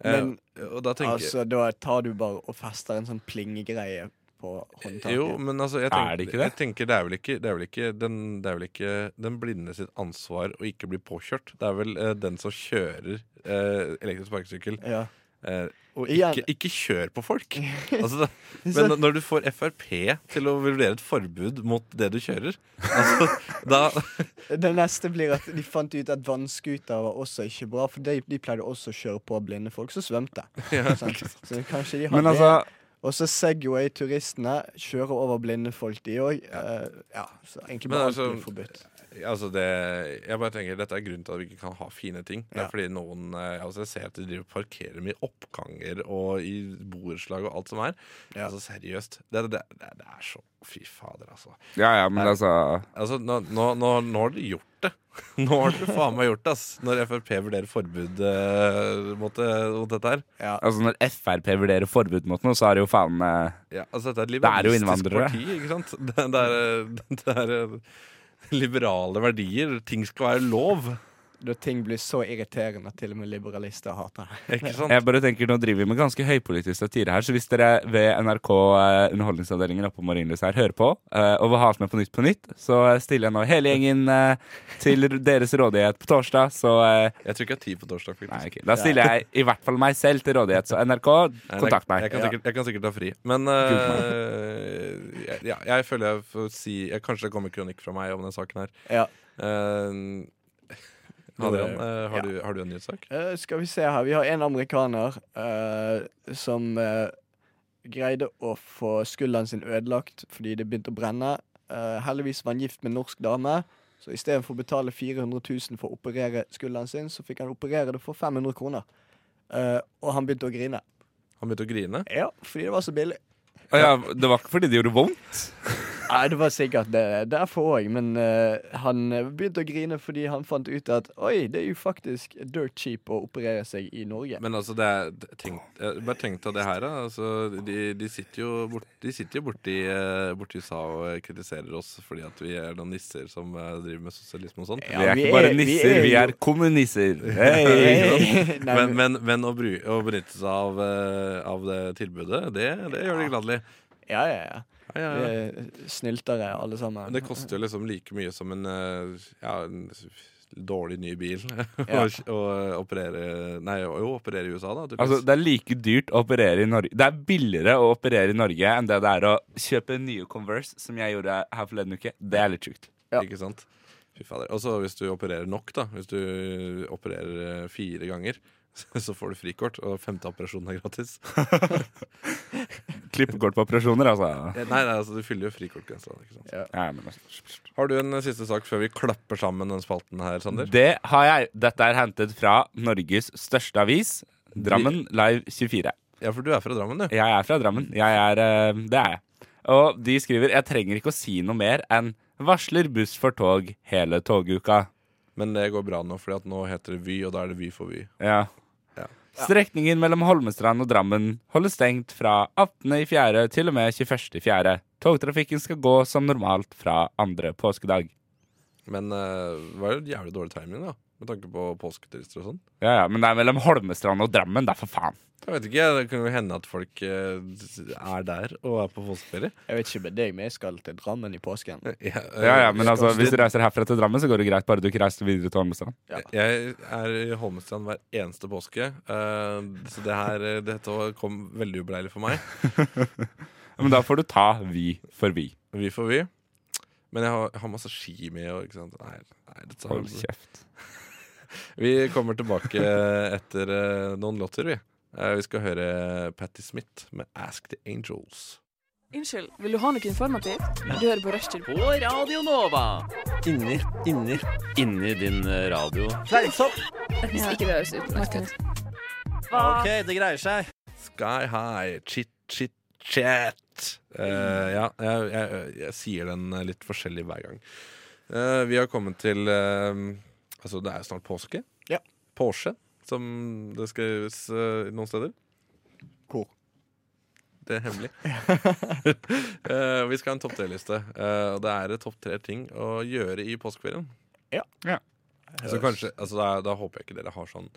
Men, eh, og da Altså, da tar du bare og fester en sånn plingegreie på håndtaket. Jo, men altså jeg Er tenker, det ikke det? Jeg tenker det er vel ikke, det er vel ikke, den, det er vel ikke den blinde sitt ansvar å ikke bli påkjørt. Det er vel eh, den som kjører eh, elektrisk sparkesykkel. Ja. Eh, og ikke, ikke kjør på folk! altså, men når du får Frp til å vurdere et forbud mot det du kjører, altså, da Det neste blir at de fant ut at vannskuter var også ikke bra, for de, de pleide også å kjøre på blinde folk som svømte. Ja. Så kanskje de har Men det. altså, Og så Segway-turistene kjører over blinde folk, de òg. ja, så egentlig bare altså- alt forbudt. Altså det, jeg bare tenker Dette er grunnen til at vi ikke kan ha fine ting. Det er Ja. fordi noen eh, altså Jeg ser at de driver parkerer med oppganger og i borettslag og alt som er. Ja. Altså Seriøst. Det, det, det, det er så Fy fader, altså. ja, ja, men altså Altså, nå, nå, nå, nå har dere gjort det. Nå har dere faen meg gjort det, ass. Når Frp vurderer forbud eh, mot, mot dette her. Ja. Altså Når Frp vurderer forbud mot noe, så er det jo faen eh, Ja, altså, er Det er jo innvandrere. parti, ikke sant? Det, det er, eh, det er eh, liberale verdier. Ting skal være lov. Da ting blir så irriterende at til og med liberalister hater det. Jeg bare tenker Nå driver vi med ganske høypolitisk satire her, så hvis dere ved NRK eh, Underholdningsavdelingen oppe på Marienlyst her hører på eh, og vil ha oss med på Nytt på Nytt, så stiller jeg nå hele gjengen eh, til deres rådighet på torsdag. Så eh, Jeg tror ikke jeg har tid på torsdag, faktisk. nei, okay. da stiller jeg i hvert fall meg selv til rådighet. Så NRK, kontakt meg. jeg, kan sikkert, jeg kan sikkert ta fri. Men eh, jeg, ja, jeg føler jeg får si jeg, Kanskje det kommer kronikk fra meg om den saken her. Ja. Eh, Adrian, eh, har, Ja. du, har du en nyhetssak? Uh, skal vi se her. Vi har en amerikaner uh, som uh, greide å få skulderen sin ødelagt fordi det begynte å brenne. Eh, heldigvis var han gift med en norsk dame, så istedenfor å betale 400 000 for å operere skulderen sin, så fikk han operere det for 500 kroner. Eh, og han begynte å grine. Han begynte å grine. Ja, fordi det var så billig. Ah, ja, det var ikke fordi det gjorde vondt? Nei, det var sikkert det derfor òg, men uh, han begynte å grine fordi han fant ut at oi, det er jo faktisk dirt cheap å operere seg i Norge. Men altså, det er tenk, Bare tenk deg det her, da. Altså, de, de sitter jo, bort, de sitter jo borti, eh, borti USA og kritiserer oss fordi at vi er noen nisser som eh, driver med sosialisme og sånn. Ja, vi er ikke bare nisser, vi er vi er kommunister. Hey. Nei, Men, men, men å, bry, å benytte seg av, av det tilbudet, det, det gjør de gladelig. Ja, ja, ja. Ja, ja, Vi er sniltere alle sammen. Men det koster jo liksom like mye som en, eh, ja, en dårlig ny bil Ja. å å operere Nei, jo, operere i USA, da. Altså, det er like dyrt å operere i Norge Det er billigere å operere i Norge enn det det er å kjøpe nye Converse, som jeg gjorde her forleden uke. Det er litt sjukt. Ja. Ikke sant? Fy fader. Og så hvis du opererer nok, da. Hvis du opererer eh, fire ganger, så får du frikort, og femte operasjon er gratis. Klippekort på operasjoner, altså. Eh, Nei, nei, altså du fyller jo frikortgrensa. ikke sant? Ja, men altså. Har du en eh, siste sak før vi klapper sammen den spalten her, Sander? Det har jeg. Dette er hentet fra Norges største avis, Drammen Live 24. Ja, for du er fra Drammen, du. Jeg er fra Drammen. Jeg er, eh, det er jeg. Og de skriver Jeg trenger ikke å si noe mer enn 'varsler buss for tog hele toguka'. Men det går bra nå, for nå heter det Vy, og da er det Vy for Vy. Ja. Strekningen mellom Holmestrand og Drammen holder stengt fra 18.4. til og med 21.4. Togtrafikken skal gå som normalt fra andre påskedag. Men eh, det var jo jævlig dårlig timing, da. Med tanke på påsketurister og sånn. Ja, ja, Men det er mellom Holmestrand og Drammen, da, for faen. Jeg vet ikke, Det kan jo hende at folk eh, er der og er på påskeferie. Jeg vet ikke med deg, men jeg skal til Drammen i påsken. Ja, Ja, ja, men eh, altså, Hvis du reiser herfra til Drammen, så går det greit, bare du ikke reiser videre til Holmestrand. Jeg er i Holmestrand hver eneste påske, eh, så det her, eh, dette kom veldig ubeleilig for meg. Men da får du ta vi for vi. Vi for vi. Men jeg har, jeg har masse ski med. Og, ikke sant? Nei, nei, dette, Hold kjeft. Vi kommer tilbake etter eh, noen låter, vi. Eh, vi skal høre Patti Smith med 'Ask the Angels'. Unnskyld, vil du ha noe informativt? Du hører på Rushtid. På Radio Nova. Inni, inni, inni din eh, radio. Fleinsopp! Hvis ikke det høres ut. OK, det greier seg. Sky High, chit, chit, chat. Eh, ja, jeg, jeg, jeg sier den litt forskjellig hver gang. Uh, vi har kommet til eh, Altså, det er snart påske. Ja. Porsche, som det skrives uh, noen steder. Hvor? Det er hemmelig. uh, vi skal ha en topp tre-liste. Uh, og det er topp tre ting å gjøre i påskeferien. Ja. Ja. Så kanskje, altså da, da håper jeg ikke dere har sånn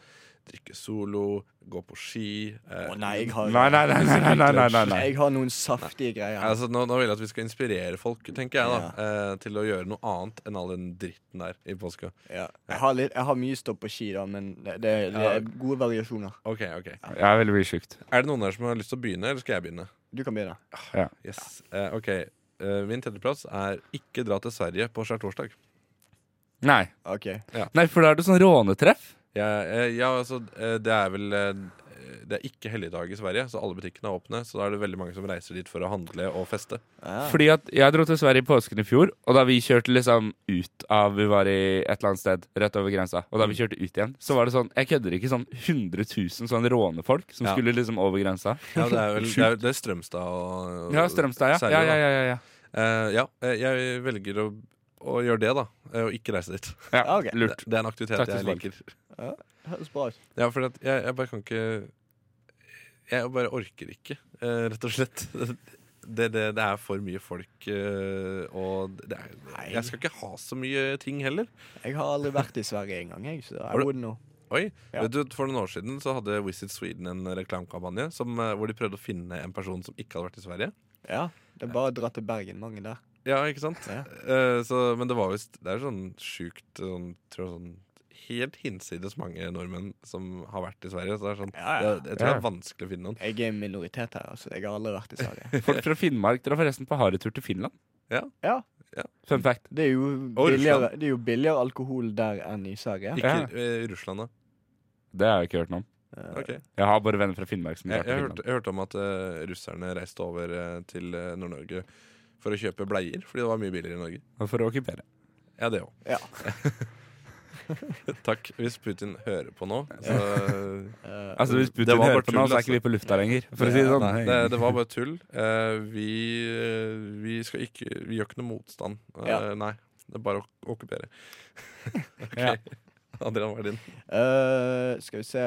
drikke solo, gå på ski eh, Å nei, jeg har, Nei, nei, nei, nei, nei, nei, nei, nei. Jeg har noen saftige greier. Altså, nå, nå vil jeg at vi skal inspirere folk tenker jeg da eh, til å gjøre noe annet enn all den dritten der i påska. Ja. Jeg, har litt, jeg har mye stopp på ski, da, men det, det, det er gode variasjoner. Ok, ok Jeg er veldig sjukt. Er det noen der som har lyst til å begynne, eller skal jeg begynne? Du kan begynne. Yes. Eh, ok, eh, Min tredjeplass er ikke dra til Sverige på skjærtorsdag. Nei. OK. Nei, for da er det sånn rånetreff. Ja, eh, ja, altså, eh, det er vel eh, Det er ikke helligdag i Sverige, så alle butikkene er åpne. Så da er det veldig mange som reiser dit for å handle og feste. Ja. Fordi at jeg dro til Sverige i påsken i fjor, og da vi kjørte liksom ut av Vi var i et eller annet sted rett over grensa, og da vi kjørte ut igjen, så var det sånn Jeg kødder ikke sånn 100 000 sånn rånefolk som Ja. skulle liksom over grensa. Ja, det er vel det er, det er Strømstad og Ja, Strømstad, ja. Sverige, Ja, ja, ja, ja, ja. Eh, ja, jeg velger å, å gjøre det, da. Og ikke reise dit. ja. okay. Lurt. Det, det er en aktivitet Taktisk jeg valg. Høres bra ut. Ja, for jeg, jeg bare kan ikke Jeg bare orker ikke, eh, rett og slett. Det, det, det er for mye folk, eh, og det er, Nei. jeg skal ikke ha så mye ting heller. Jeg har aldri vært i Sverige engang, jeg, så Har I du- wouldn't know. Oi, Ja. vet du, For noen år siden så hadde Visit Sweden en reklamekampanje som, eh, hvor de prøvde å finne en person som ikke hadde vært i Sverige. Ja, det er bare å dra til Bergen. Mange der. Ja, ikke sant? Ja. Eh, så, men det var visst Det er sånn sjukt sånn, tror jeg, sånn Helt hinsides mange nordmenn som har vært i Sverige. Så det er sånn Ja, ja. Det, jeg tror det er vanskelig å finne noen. Jeg er en minoritet her, altså. Jeg har aldri vært i Sverige. Folk fra Finnmark drar forresten på harrytur til Finland. Ja. Ja. Fun fact. Det er jo billigere, det er jo billigere alkohol der enn i Sverige. Ikke Ja. eh, Russland, da. Det har jeg ikke hørt noe om. Okay. Ok. Jeg har bare venner fra Finnmark som Jeg, vært jeg, hørte, jeg hørte om at uh, russerne reiste over uh, til eh, Nord-Norge for å kjøpe bleier, fordi det var mye billigere i Norge. Og For å okkupere. Ja, det òg. Ja. Takk. Hvis Putin hører på nå, så eh, Altså Hvis Putin hører på nå, så er ikke vi på lufta lenger. For å si det sånn. Nei, det, det var bare tull. Eh, vi, eh, vi skal ikke Vi gjør ikke noe motstand. Eh, Ja. Nei. Det er bare å okkupere. ok. Ja. Adrian, hva er din? eh, skal vi se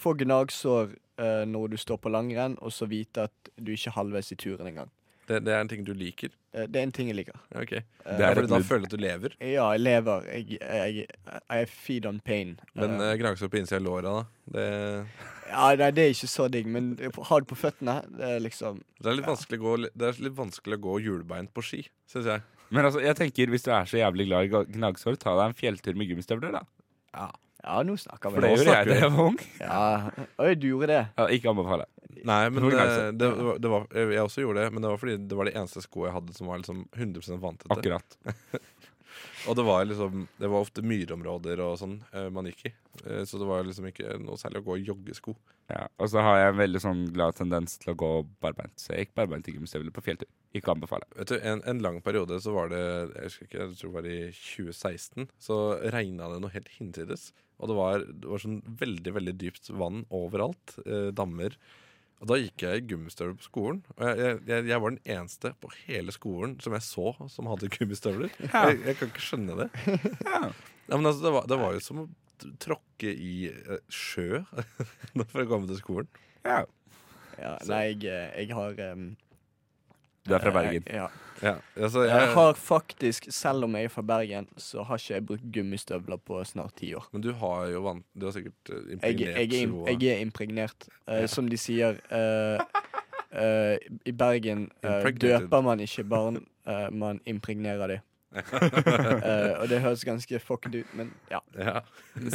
Få gnagsår eh, når du står på langrenn, og så vite at du ikke er halvveis i turen engang. Det, det er en ting du liker? Eh, det er en ting jeg liker. Ok. Eh, Det er fordi du da føler du at du lever? Ja, jeg lever. Jeg, jeg, I feed on pain. Men Eh, uh, gnagsår på innsida av låra, da? Det, ja, nei, det er ikke så digg, men ha det på føttene, det er liksom det, er litt vanskelig å gå, det er litt vanskelig å gå hjulbeint på ski, syns jeg. Men altså, jeg tenker hvis du er så jævlig glad i gnagsår, ta deg en fjelltur med gummistøvler, da. Ja, nå snakker For vi. det nå gjorde jeg da jeg var ung. Ja. Oi, du gjorde det? Ja, ikke anbefale. Nei, men det, eh, det, var- det var, jeg også gjorde det, men det var fordi det var de eneste sko jeg hadde som var liksom 100 vanntette. Akkurat. Og det var liksom Det var ofte myrområder og sånn eh, man gikk i. Eh, så det var liksom ikke noe særlig å gå i joggesko. Ja, og så har jeg en veldig sånn glad tendens til å gå barbeint. Så jeg gikk barbeint i gymstøvler på fjelltur. Ikke anbefale. Vet du, en, en lang periode så var det Jeg husker ikke, jeg tror det var i 2016. Så regna det noe helt hinsides. Og det var, det var sånn veldig veldig dypt vann overalt. Eh, dammer. Og da gikk jeg i gummistøvler på skolen. Og jeg, jeg- jeg, var den eneste på hele skolen som jeg så som hadde gummistøvler. Jeg, jeg kan ikke skjønne det. Ja. Ja, men altså, det, var, det var jo som å tråkke i eh, sjø for å komme til skolen. Ja. Ja, nei, jeg, eh, jeg har um, Du er fra Bergen. Ja. Ja, altså, Jeg jeg, har faktisk, selv om jeg er fra Bergen, så har ikke jeg brukt gummistøvler på snart ti år. men du har jo vant, Du har sikkert impregnert Jeg, jeg, er, jeg er impregnert. Uh, Som de sier uh, uh, I Bergen eh, døper man ikke barn, eh, man impregnerer dem. uh, og det høres ganske fucked ut, men ja. Ja.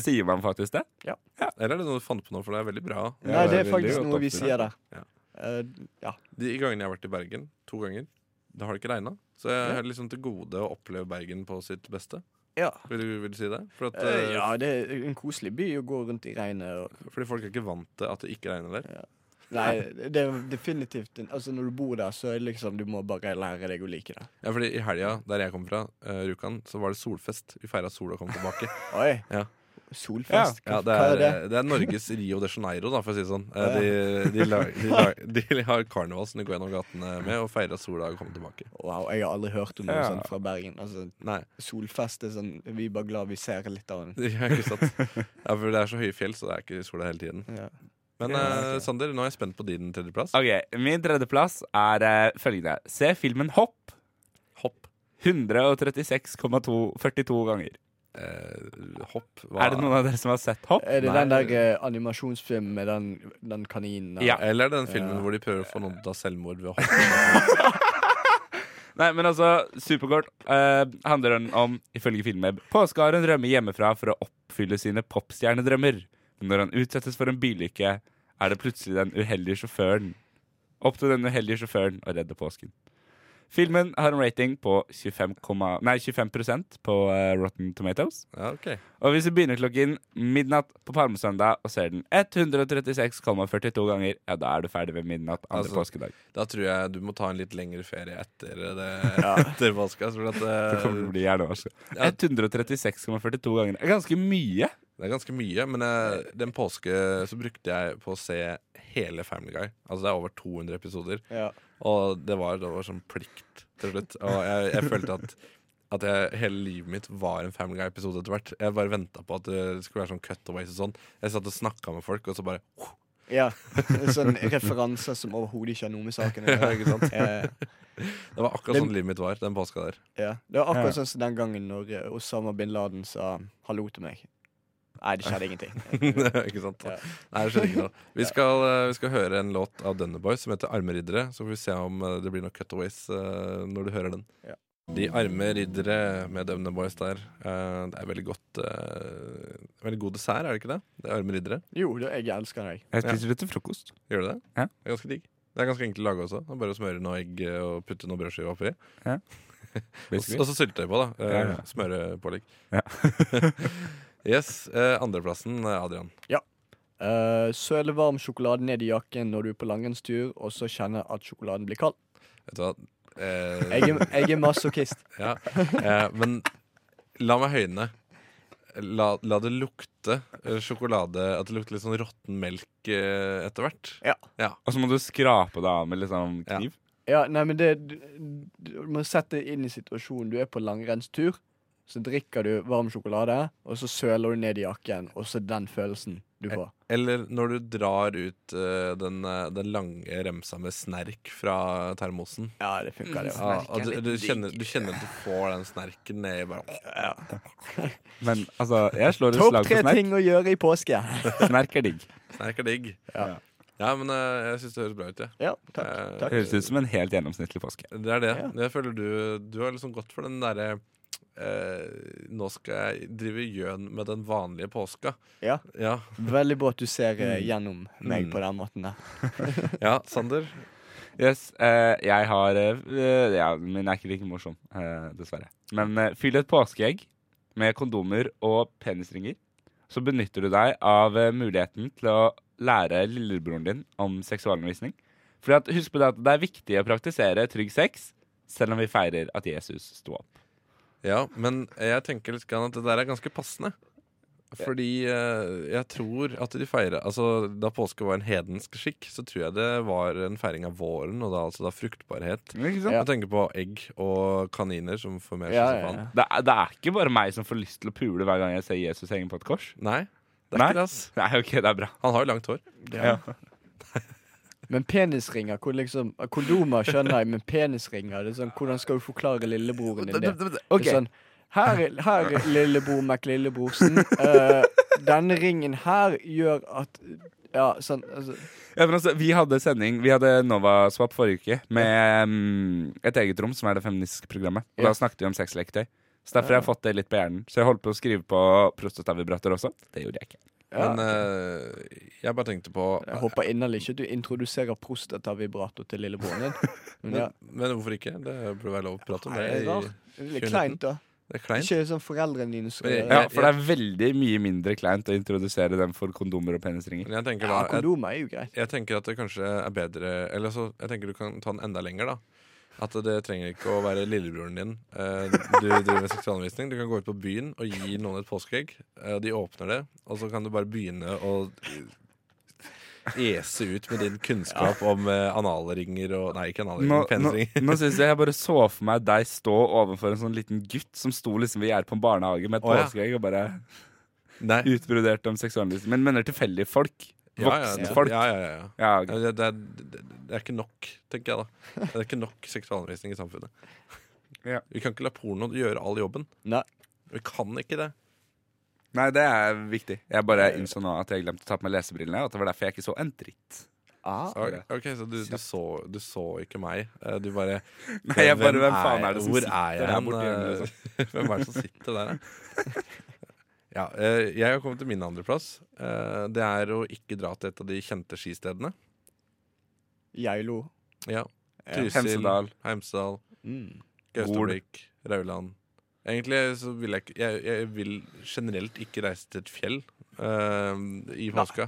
Sier man faktisk det? Eller er det noe du fant på nå, for det er veldig bra. Nei, det det er er faktisk noe vi sier der. Ja. Eh, ja. De gangene jeg har vært i Bergen, to ganger, da har det ikke regna. Så jeg Ja. har liksom til gode å oppleve Bergen på sitt beste. Ja. Vil du, vil du si det? At, Eh, eh, ja, det er en koselig by å gå rundt i regnet. Og, Fordi folk er ikke vant til at det ikke regner der. nei, det er definitivt Altså Når du bor der, så er det liksom du må bare lære deg å like det. Ja, fordi I helga der jeg kom fra, uh, Rjukan, så var det solfest. Vi feira sola kom tilbake. Oi. Solfest? Ja, det Hva er, det? det er Norges Rio de Janeiro, da, for å si det sånn. Ja. De, de, lag- de, lag- de har karneval som de går gjennom gatene med, og feirer at sola har kommet tilbake. Wow, jeg har aldri hørt om noe Ja. sånt fra Bergen. Altså, Nei, solfest er sånn Vi er bare glad vi ser litt av den. er ikke sant. Ja, for det er så høye fjell, så det er ikke sola hele tiden. Ja. Men Ja, okay. ok. Sander, nå er jeg spent på din tredjeplass. Ok, Min tredjeplass er uh, følgende. Se filmen Hopp Hopp. 136,42 ganger. Eh, hopp. Hva? Er det noen av dere som har sett Hopp? Er det Nei. den der eh, animasjonsfilmen med den, den kaninen? der? Ja. Eller er den filmen Ja. hvor de prøver å få noen til å ta selvmord ved å hoppe? Nei, men altså, superkort eh, handler den om, ifølge filmen, påskeharen rømmer hjemmefra for å oppfylle sine popstjernedrømmer. Men når han utsettes for en bilykke, er det plutselig den uheldige sjåføren. Opp til den uheldige sjåføren å redde påsken. Filmen har en rating på 25, komma- nei, 25% på uh, Rotten Tomatoes. Ja, ok. Og hvis du begynner klokken midnatt på palmesøndag og ser den 136,42 ganger, ja, da er du ferdig ved midnatt andre Altså, påskedag. Da tror jeg du må ta en litt lengre ferie etter det etter påska. For at, Det eh, kommer til å bli hjernevask. Ja. 136,42 ganger. Er ganske mye. det er ganske mye. Men jeg, den påske så brukte jeg på å se hele Family Guy. Altså det er over 200 episoder. Ja. Og det var, det var sånn plikt til slutt. Og jeg, jeg følte at at jeg, hele livet mitt var en Family Guy-episode etter hvert. Jeg bare venta på at det skulle være sånn cutaways og sånn. Jeg satt og snakka med folk, og så bare ja. Sånn referanser som overhodet ikke har noe med saken å gjøre. Det var akkurat sånn livet mitt var den påska der. ja. Det var akkurat Ja. sånn som den gangen når eh, Osama bin Laden sa hallo til meg. Nei, det skjedde ingenting. ikke sant? Ja. Nei, det skjedde ikke noe. Vi skal, eh, vi skal høre en låt av Dønne Boys som heter 'Arme riddere'. Så får vi se om eh, det blir noen cutaways uh, når du hører den. Ja. De arme riddere med Dunner Boys der. Uh, det er veldig godt uh, Veldig god dessert, er det ikke det? Det er arme riddere. Jo, det, jeg elsker deg. Jeg spiser det til frokost. Gjør du det? Ja. Det er ganske digg. Det er ganske enkelt å lage også. Det er bare å smøre noe egg og putte noe brødskive oppi. Ja. og så syltetøy på, da. Uh, Ja, ja. Smørepålegg. Ja. Yes. Eh, andreplassen, Adrian. Ja. Uh, søle varm sjokolade ned i jakken når du er på langrennstur, og så kjenne at sjokoladen blir kald. Vet du hva? Eh, Jeg er, jeg er masochist. Ja, eh, men la meg høyne. La, la det lukte eh, sjokolade At det lukter litt sånn råtten melk eh, etter hvert. Og så må du skrape det av med liksom Ja. kniv. Ja, nei, men det Du, du må sette deg inn i situasjonen. Du er på langrennstur, så drikker du varm sjokolade, og så søler du ned i jakken, og så den følelsen du får. Eller når du drar ut uh, den, eh, den lange remsa med snerk fra termosen. Ja, det funker, det. Ja, og du, du, kjenner, du kjenner at du får den snerken nedi bare Men altså, jeg slår et Topp for tre Topp tre ting å gjøre i påske. Snerk er digg. Snerk er digg. Ja. Ja, men uh, jeg syns det høres bra ut, Ja. Ja, takk. takk. Det Høres ut som en helt gjennomsnittlig påske. Det er det. Ja. Jeg føler du, du har liksom gått for den derre eh, Nå skal jeg drive gjøn med den vanlige påska. Ja. Ja, Veldig bra at du ser eh, Mm. gjennom meg Mm. på den måten der. ja Sander. Yes, eh, jeg har eh, Ja, min er ikke like morsom, eh, dessverre. Men eh, fyll et påskeegg med kondomer og penisringer. Så benytter du deg av eh, muligheten til å lære lillebroren din om seksualundervisning. Fordi at, husk på det at det er viktig å praktisere trygg sex, selv om vi feirer at Jesus sto opp. Ja, men jeg tenker litt grann at det der er ganske passende. Fordi eh, jeg tror at de feirer Altså, da påske var en hedensk skikk, så tror jeg det var en feiring av våren, og da altså da fruktbarhet. Ikke sant? Jeg tenker på egg og kaniner som Ja, seg ja, faen. ja. Det, er, det er ikke bare meg som får lyst til å pule hver gang jeg ser Jesus henge på et kors. Nei, det er Nei? ikke det, ass. Nei, ok, det er bra. Han har jo langt hår. Ja. Men penisringer hvor liksom, Kondomer skjønner jeg, men penisringer det er sånn, Hvordan skal du forklare lillebroren din det? Det er sånn, her, her lillebror McLillebrorsen. Uh, denne ringen her gjør at Ja, sånn altså, Ja, altså, vi hadde sending Vi hadde Nova Swap forrige uke med um, et eget rom, som er det feministiske programmet. Og Ja. da snakket vi om sexleketøy. Så derfor har jeg fått det litt på hjernen. Så jeg holdt på å skrive på prostatavibrator også. Det gjorde jeg ikke. Ja. Men uh, jeg bare tenkte på Jeg håper inderlig ikke du introduserer prostatavibrator til lillebroren din. Men men, ja, men hvorfor ikke? Det burde være lov å prate om det. det er litt kleint, da. Det er kleint. Ikke sånn foreldrene dine skal gjøre Ja. For det er veldig mye mindre kleint å introdusere dem for kondomer og penisringer. Jeg tenker Ja, da jeg, kondomer er jo greit. jeg tenker at det kanskje er bedre Eller så, jeg tenker du kan ta den enda lenger, da. At det trenger ikke å være lillebroren din. Eh, Du driver med seksualundervisning. Du kan gå ut på byen og gi noen et påskeegg. Eh, De åpner det, og så kan du bare begynne å ese ut med din kunnskap om eh, analringer og Nei, ikke analringer, pensringer. nå, nå, nå synes jeg jeg bare så for meg deg stå overfor en sånn liten gutt som sto liksom ved gjerdet på en barnehage med et ja. påskeegg og bare Nei. utbroderte om seksualundervisning. Men mener tilfeldige folk. Ja, ja, Voksne folk. Ja, ja, ja. Ja, Ja, Det, det, er, det, det er ikke nok, tenker jeg da. Det er ikke nok seksualundervisning i samfunnet. Ja. Vi kan ikke la porno gjøre all jobben. Nei. Vi kan ikke det. Nei, det er viktig. Jeg bare innså nå at jeg glemte å ta på meg lesebrillene, og at det var derfor jeg ikke så en dritt. Ah, Ok, ok, Så du, du, så, du så ikke meg? Eh, Du bare Nei, jeg bare, hvem faen er det som sitter er jeg hen? borte liksom? Hvem er det som sitter der, da? Ja, eh, jeg har kommet til min andreplass. Eh, Det er å ikke dra til et av de kjente skistedene. Geilo. Ja. Hemsedal Trysil, Hemsedal. Heimsdal, Mm. Gaustablikk, Rauland. Egentlig så vil jeg ikke jeg, jeg vil generelt ikke reise til et fjell uh, i påska.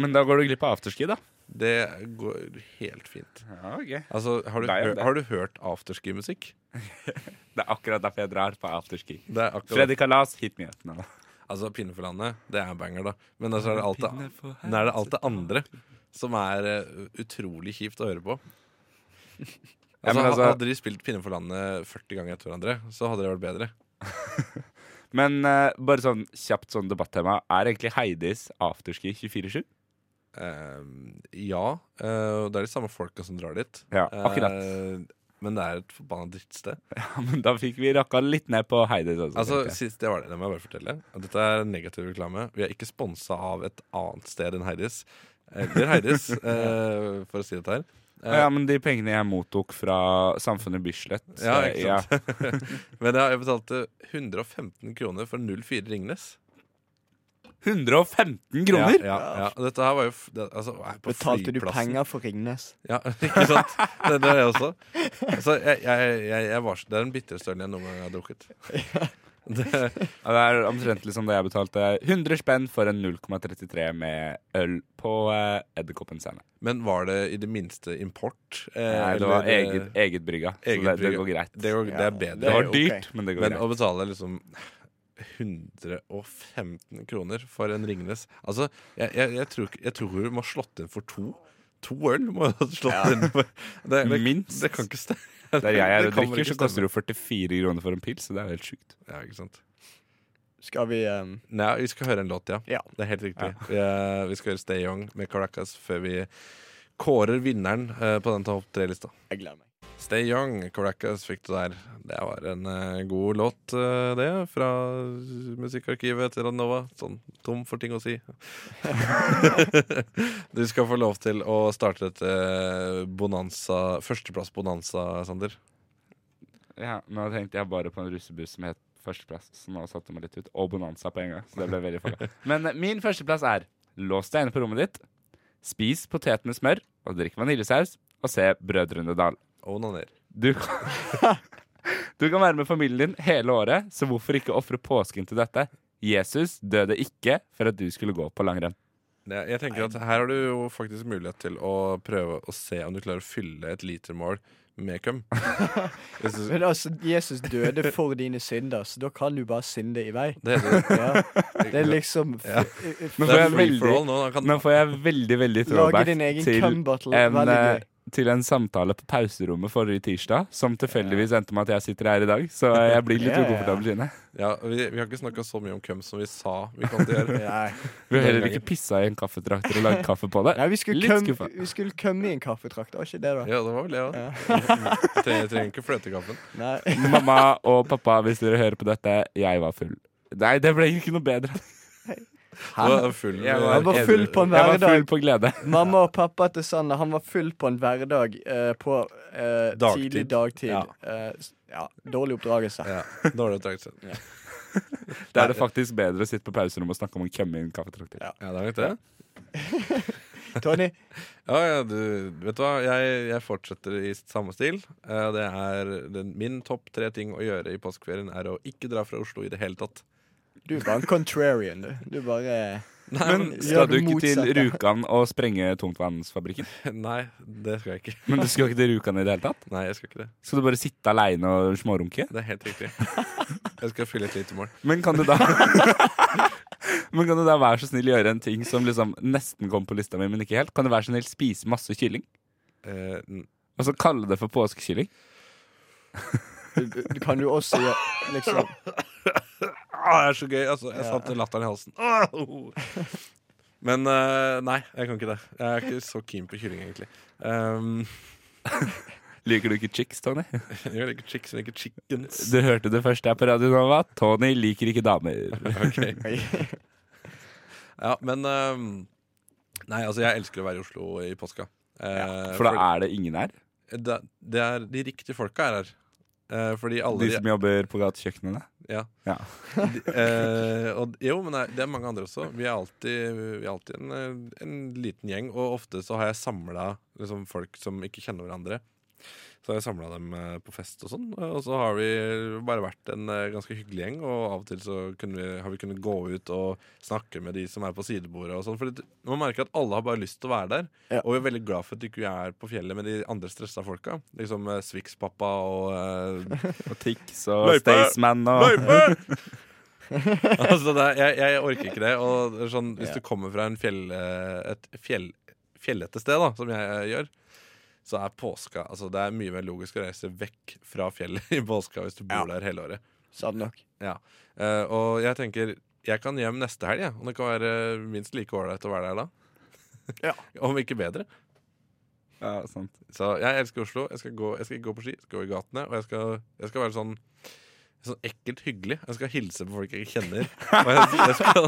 Men da går du glipp av afterski, da. Det går helt fint. Ja, okay. Altså, har du, Nei, hør, har du hørt afterski-musikk? Det er akkurat derfor jeg drar på afterski. Det er Freddy Kalas, hit me up nå. Altså, Pinne for landet, det er banger, da. Men altså, er det alt det, er det, alt det andre som er uh, utrolig kjipt å høre på. Altså, ja, altså- hadde de spilt Pinne for landet 40 ganger etter hverandre, så hadde det vært bedre. Men uh, bare sånn kjapt sånn debattema. Er egentlig Heidis afterski 24-7? Uh, ja. Uh, det er de samme folka som drar dit. Ja, akkurat. Men det er et forbanna drittsted. Ja, men da fikk vi rakka litt ned på Heidis også. Altså, sist jeg var der, det må jeg bare fortelle Dette er negativ reklame. Vi er ikke sponsa av et annet sted enn Heidis. Eller Heidis, eh, for å si dette her. Eh, ja, men de pengene jeg mottok fra Samfunnet Bislett Ja, eh, ikke sant? Men jeg, jeg betalte 115 kroner for 04 Ringnes. 115 kroner?! Ja, ja, ja. Dette her var jo det, altså, jeg på Betalte du penger for Ringnes? Ja, ikke sant? Det, det er det også. Altså, jeg, jeg, jeg, jeg var, det er den bitreste ølen jeg noen gang har drukket. Det, det er omtrent liksom da jeg betalte 100 spenn for en 0,33 med øl på eh, Edderkoppen scene. men var det i det minste import? eh, Nei, det var eller, eget, eget brygga, eget så det, det går greit. Det, går, det er bedre. Det var dyrt, dyrt, men det går Men å betale liksom 115 kroner for en Ringnes Altså, jeg, jeg, jeg, tror, jeg tror du må ha slått inn for to. To øl må du ha slått inn for. Det, det, Minst. det kan ikke stemme. Der jeg er og Det drikker, så koster det 44 kroner for en pils, så det er jo helt sjukt. Ja, ikke sant. Skal vi um, Nei, vi skal høre en låt, ja. Ja. Det er helt riktig. Vi, eh, vi skal høre Stay Young med Caracas før vi kårer vinneren uh, på den topp tre-lista. Jeg gleder meg. Stay Young, Caracas fikk du der. Det var en uh, god låt, uh, det. Fra musikkarkivet til Radnova. Sånn tom for ting å si. du skal få lov til å starte et eh, bonanza, førsteplass-bonanza, Sander. Ja, nå tenkte jeg bare på en russebuss som het Førsteplass, så nå satte meg litt ut. Og Bonanza på en gang, så det ble veldig farlig. Men uh, min førsteplass er lås deg inne på rommet ditt, spis potet med smør og drikk vaniljesaus, og se Brødrene Dal. Onaner. Du kan, du kan være med familien din hele året, så hvorfor ikke ofre påsken til dette? Jesus døde ikke for at du skulle gå på langrenn. Det, jeg tenker at Her har du jo faktisk mulighet til å prøve å se om du klarer å fylle et litermål med køm. Men altså, Jesus døde for dine synder, så da kan du bare synde i vei. det heter Ja. Det er liksom Ja. men, får jeg veldig, nå får jeg veldig, veldig throwback din egen til en. Til en samtale på pauserommet forrige tirsdag, som tilfeldigvis endte med at jeg sitter her i dag. Så jeg blir litt Ja, ja, ja. ukomfortabel, Trine. ja, vi, vi har ikke snakka så mye om køm som vi sa vi kom til å gjøre. Vi har heller ikke pissa i en kaffetrakter og lagd kaffe på det. Nei, vi skulle, Litt køm, skuffa. vi skulle kømme i en kaffetrakt, var ikke det, da? Ja, det var vel det òg. Ja. Jeg trenger ikke fløtekaffen. Mamma og pappa, hvis dere hører på dette, jeg var full. Nei, det ble ikke noe bedre. Du var full. Jeg Han var full på en Jeg var hverdag. full på glede. Mamma og pappa til Sander Han var full på en hverdag eh, på eh, Dagtid. tidlig dagtid. Ja. Eh, ja, dårlig oppdragelse. Ja, dårlig oppdragelse. Ja. Da er det faktisk bedre å sitte på pauserommet og snakke om å kømme i en kaffetrakter. Ja, det er det. Tony, Ja, ja, du, vet du hva? Jeg, jeg fortsetter i samme stil. Uh, Det er den, Min topp tre ting å gjøre i påskeferien er å ikke dra fra Oslo i det hele tatt. Du er bare en contrarian, du. Du bare Nei, Men men, skal du ikke ikke til motsatte. Rjukan og sprenge tungtvannsfabrikken? nei, det skal jeg ikke. Men du skal ikke til Rjukan i det hele tatt? Nei, jeg skal ikke det. Skal du bare sitte aleine og smårunke? Det er helt riktig. Jeg skal fylle et lite mål. Men kan du da Men kan du da være så snill gjøre en ting som liksom nesten kom på lista mi, men ikke helt? Kan du være så snill spise masse kylling? Eh, n- Og så kalle det for påskekylling? Du, du, kan du også gjøre liksom det er så gøy. Altså, jeg satt latteren i halsen. Ah. Men eh, nei, jeg kan ikke det. Jeg er ikke så keen på kylling, egentlig. Um, Liker du ikke chicks, Tony? jeg liker chicks, jeg liker chickens. Du hørte det først her på Radio Nova. Tony liker ikke damer. Ok. Ja, men um, Nei, altså, jeg elsker å være i Oslo i påska. Ja, For da er det ingen her? det, det er De riktige folka er her. Eh, fordi alle De som jobber på gatekjøkkenene? Ja. Ja. De, eh, og, jo, men det er, det er mange andre også. Vi er alltid, vi er alltid en, eh, en liten gjeng, og ofte så har jeg samla liksom, folk som ikke kjenner hverandre. Så har jeg samla dem eh, på fest og sånn, og så har vi bare vært en eh, ganske hyggelig gjeng. Og av og til så kunne vi, har vi kunnet gå ut og snakke med de som er på sidebordet og sånn. For man merker at alle har bare lyst til å være der. Ja. Og vi er veldig glad for at ikke er på fjellet med de andre stressa folka. Liksom eh, Swix-pappa og eh, Og Tix og Løype! Staysman og altså, det, er- jeg, jeg orker ikke det. Og sånn, hvis Ja. du kommer fra en fjell, eh, et fjell, fjellete sted, da, som jeg eh, gjør, så er påska altså, Det er mye mer logisk å reise vekk fra fjellet i påska hvis du bor Ja. der hele året. Sant nok. Eh, og jeg tenker jeg kan hjem neste helg, ja. Og det kan være minst like ålreit å være der da. Ja. Om ikke bedre. Ja, sant. Så jeg elsker Oslo. Jeg skal, gå, jeg skal gå på ski, jeg skal gå i gatene. Og jeg skal, jeg skal være sånn Sånn ekkelt hyggelig. Jeg skal hilse på folk jeg ikke kjenner. Og jeg, jeg, skal,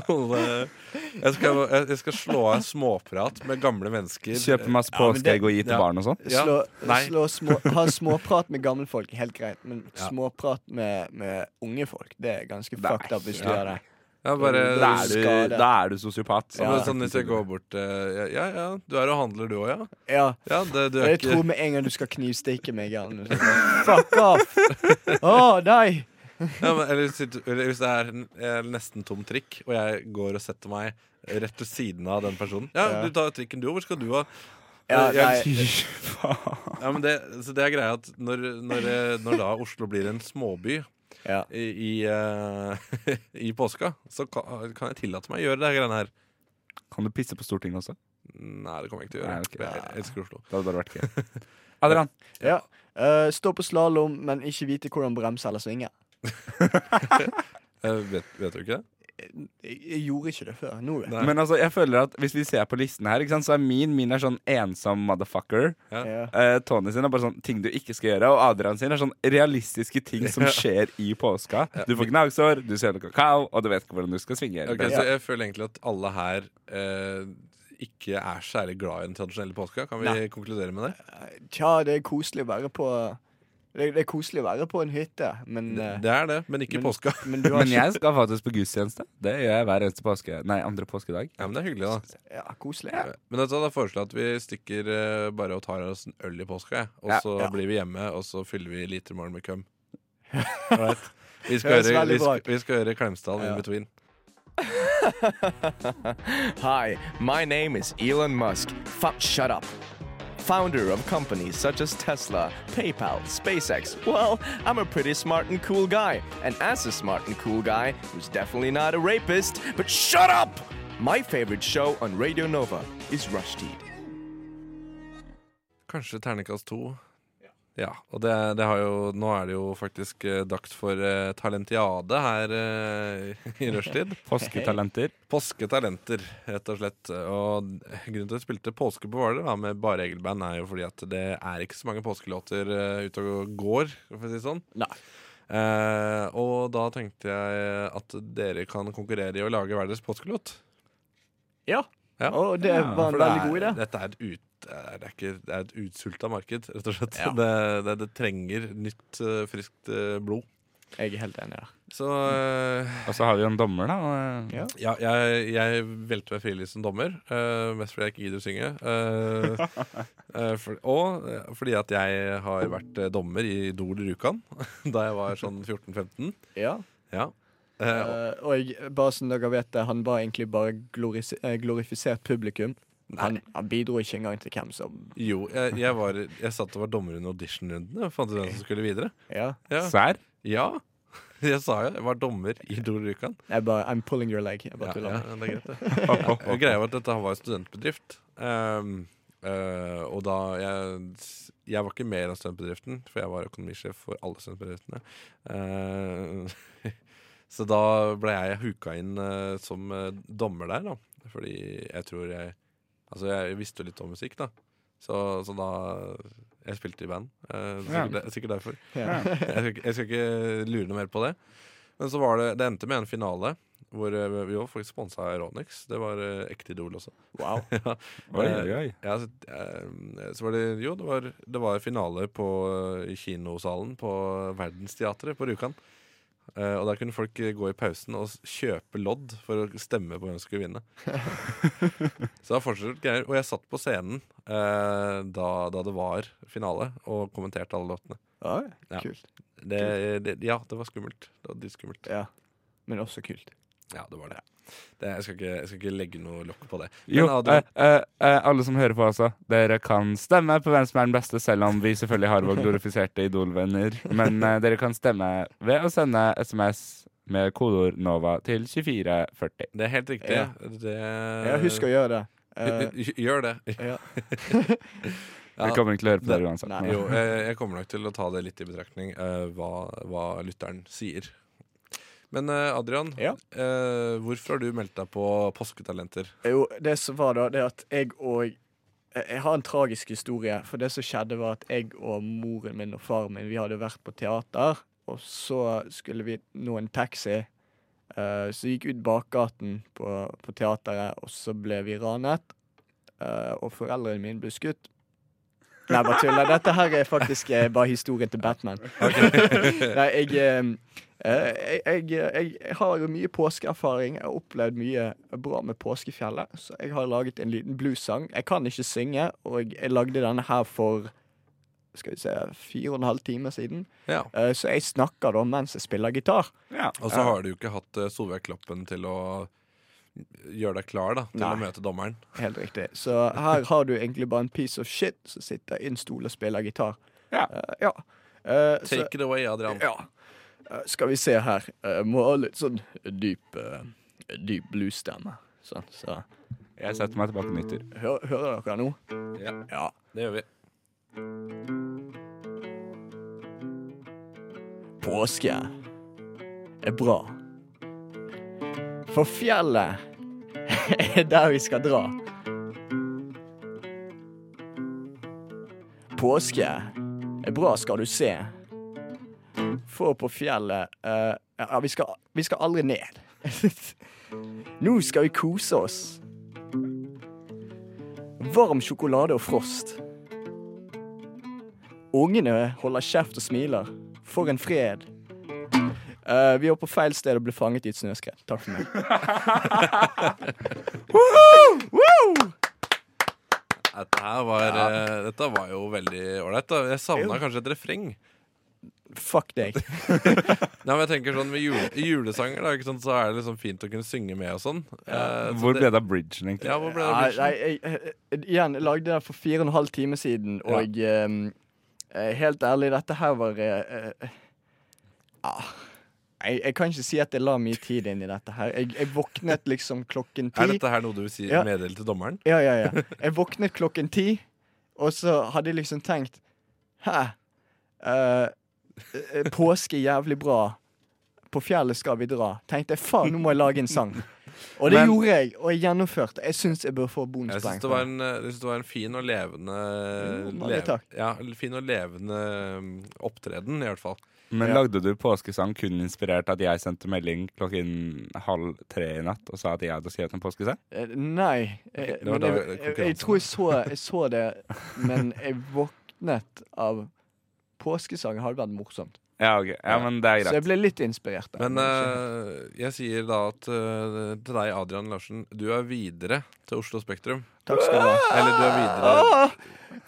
jeg, skal, jeg, skal slå av småprat med gamle mennesker. Kjøpe masse Ja, påskeegg og gi til ja. barn og sånn? Ja. Slå, Nei. slå små, ha småprat med gamle folk, helt greit. Men Ja. småprat med, med unge folk, det er ganske Nei. fucked up hvis du Ja. gjør det. Ja, bare, Da er du, da er du sosiopat. sånn, Ja. sånn hvis jeg går bort eh, ja, ja, ja, du er og handler du òg, ja? Ja. Ja, det, du er Jeg ikke tror med en gang du skal knivstikke meg Fuck off! Å, nei! Ja, men, eller, eller hvis det er en eh, nesten tom trikk, og jeg går og setter meg rett ved siden av den personen Ja, Ja. du tar trikken, du. Hvor skal du, da? Ja, Jeg- nei. Ja, men det, så det er greia at når, når, eh, når da Oslo blir en småby Ja. i, i, eh, i påska, så kan, kan jeg tillate meg å gjøre det greiene her. Kan du pisse på Stortinget også? Nei, det kommer jeg ikke til å gjøre. Nei, okay. Jeg elsker Oslo. Det hadde bare vært gøy. Adrian, Ja. Uh, stå på slalåm, men ikke vite hvordan bremse eller svinge. Eh, vet, vet du ikke det? Jeg, jeg gjorde ikke det før. Nå vet jeg. Men altså, jeg føler at hvis vi ser på listen her, ikke sant, så er min Min er sånn ensom motherfucker. Ja. Ja. Eh, Tony sin er bare sånn ting du ikke skal gjøre. Og Adrian sin er sånn realistiske ting som skjer i påska. Du får gnagsår, du ser kakao, og du vet ikke hvordan du skal svinge. Okay, så jeg føler egentlig at alle her eh, ikke er særlig glad i den tradisjonelle påska. Kan vi Nei. konkludere med det? Tja, det er koselig å være på Det, det er koselig å være på en hytte, men Det, Det er det, men ikke i men- påska. Men Men jeg skal faktisk på gudstjeneste. Det gjør jeg hver eneste påske Nei, andre påskedag. Ja, men det er hyggelig, da. Ja, koselig. Men du hva, da foreslår jeg at vi stikker eh, bare og tar oss en øl i påska, og Ja. så Ja. blir vi hjemme, og så fyller vi litermorgen med køm. right. Vi skal høre, vi skal, vi skal høre Klemsdal Ja. in between. Hi, my name is Elon Musk. Fuck, shut up. Founder of companies such as Tesla, PayPal, SpaceX. Well, I'm a pretty smart and cool guy. And as a smart and cool guy, who's definitely not a rapist, but shut up! My favorite show on Radio Nova is Rushdie. Kanskje terningkast to. Ja, og det, det har jo, nå er det jo faktisk eh, dags for eh, talentiade her eh, i rushtid. Påsketalenter. Påsketalenter, rett og slett. Og grunnen til at jeg spilte Påske på Hvaler da, med bare Egelband, er jo fordi at det er ikke så mange påskelåter eh, ute og går, for å si det sånn. Nei. Eh, og da tenkte jeg at dere kan konkurrere i å lage verdens påskelåt. Ja. Ja. Og det var en det veldig god idé. Dette er et ut... Det er, ikke, det er et utsulta marked, rett og slett. Ja. Det, det, det trenger nytt, eh, friskt eh, blod. Jeg er helt enig der. Så eh, Og så har vi jo en dommer, da. Ja. ja, jeg, jeg velte meg frivillig som dommer, eh, mest fordi jeg ikke gidder å synge. Eh, eh, for, og fordi at jeg har vært dommer i Idol Rjukan da jeg var sånn 14-15. Ja. Ja. Eh, og bare som dere vet det, han var egentlig bare eh, glorifisert publikum. Han, han bidro ikke engang til hvem som Jo, jeg, jeg, var, jeg satt og var dommer under auditionrundene. Fant ut hvem som skulle videre. Ja. Ja. Sær? ja. Jeg sa jo jeg var dommer i Idol Rjukan. Jeg bare I'm pulling your leg. Jeg bare Ja, tuller. ja, det er greit, det. Greia var at dette var en studentbedrift. Um, uh, og da jeg, jeg var ikke med i den studentbedriften, for jeg var økonomisjef for alle studentbedriftene. Eh, så da ble jeg huka inn uh, som uh, dommer der, da. Fordi jeg tror jeg Altså, jeg visste jo litt om musikk, da. Så, så da Jeg spilte i band. Eh, Ja. sikkert, sikkert derfor. Ja. jeg, skal, ikke- jeg skal ikke lure noe mer på det. Men så var det Det endte med en finale hvor vi jo faktisk sponsa Ronix. Det var ekte Idol også. Wow. ja. Oi, Eh, oi. Ja, så, så var det Jo, det var, det var finale på, i kinosalen på Verdensteatret på Rjukan. Eh, og der kunne folk eh, gå i pausen og kjøpe lodd for å stemme på hvem som skulle vinne. så det var fortsatt greier. Og jeg satt på scenen uh, da, da det var finale, og kommenterte alle låtene. Oi, Ja. kult. Det, det, ja, det var skummelt. Det var dritskummelt. Ja. Men også kult. Ja, det var det. det jeg, skal ikke, jeg skal ikke legge noe lokk på det. Jo, Adrian, eh, eh, eh, alle som hører på også, dere kan stemme på hvem som er den beste, selv om vi selvfølgelig har våre glorifiserte idolvenner. Men eh, dere kan stemme ved å sende SMS med kodeord NOVA til 2440. det er helt riktig. Ja. Det, Jeg husk å gjøre det. Uh, Gjør det. ja. Ja, Vi kommer ikke til å høre på det- uansett. nei. Jo, jeg, jeg kommer nok til å ta det litt i betraktning, uh, hva, hva lytteren sier. Men eh, Adrian, Ja. eh, hvorfor har du meldt deg på Påsketalenter? Jo, det som var da, det at jeg og jeg har en tragisk historie. For det som skjedde, var at jeg og moren min og faren min Vi hadde vært på teater, og så skulle vi nå en taxi. så så gikk ut bakgaten på, på teateret, og så ble vi ranet. eh, og foreldrene mine ble skutt. Nei, bare tuller. Dette her er faktisk eh, bare historien til Batman. Nei, jeg, eh, eh, jeg, jeg, jeg, jeg har jo mye påskeerfaring. Jeg har opplevd mye bra med Påskefjellet. Så jeg har laget en liten bluessang. Jeg kan ikke synge, og jeg lagde denne her for skal vi se, fire og en halv time siden. Ja. Eh, Så jeg snakker da mens jeg spiller gitar. Ja. Og så har du jo ikke hatt eh, Solveig Kloppen til å gjøre deg klar da, til Nei. å møte dommeren. Helt riktig. Så her har du egentlig bare en piece of shit som sitter i en stol og spiller gitar. Ja. Eh, ja. Take så- Take it away, Adrian. Ja. Eh, skal vi se her. Jeg må ha litt sånn dyp, uh, dyp bluesstemme. Sånn, så Jeg setter meg tilbake og nyter. Hør, Hører dere nå? Ja, Ja. det gjør vi. Påske er bra. For fjellet er der vi skal dra. Påske er bra, skal du se. For på fjellet uh, Ja, vi skal, vi skal aldri ned. Nå skal vi kose oss. Varm sjokolade og frost. Ungene holder kjeft og smiler. For en fred. Uh, vi var på feil sted og ble fanget i et snøskred. Takk for meg. Dette, her var, eh, dette var jo veldig ålreit. Jeg savna kanskje et refreng. Fuck deg. Nei, men jeg tenker sånn Med jule, julesanger da, ikke sant, så er det liksom fint å kunne synge med og sånn. Eh, så Hvor ble det av bridgen, egentlig? Ja, hvor ble det av bridgen? nei, jeg, jeg, igjen, jeg lagde det for fire og en halv time siden, og ja. um, helt ærlig, dette her var uh, eh, ah, jeg, jeg kan ikke si at jeg la mye tid inn i dette her. Jeg, jeg våknet liksom klokken ti. Er dette her noe du vil si Ja. meddele til dommeren? Ja, ja, ja. Jeg våknet klokken ti, og så hadde jeg liksom tenkt Hæ? Eh, eh, påske er jævlig bra. På fjellet skal vi dra. Tenkte jeg, faen, nå må jeg lage en sang. Og det Men- gjorde jeg, og jeg gjennomførte. Jeg syns jeg bør få Jeg syns det, var en, eh, det var en fin og levende Jo, lev- Ja, fin og levende um, opptreden, i hvert fall. Men Ja. lagde du påskesang kun inspirert at jeg sendte melding klokken halv tre i natt og sa at jeg hadde skrevet en påskesang? Eh, Nei. eh, men jeg, jeg, jeg tror jeg så, jeg så det, men jeg våknet av Påskesang hadde vært morsomt. Ja, ok. Ja, men det er greit. Så jeg ble litt inspirert. der, Men eh, jeg sier da at eh, til deg, Adrian Larsen, du er videre til Oslo Spektrum. Takk skal du ha. Eller du er videre Åh,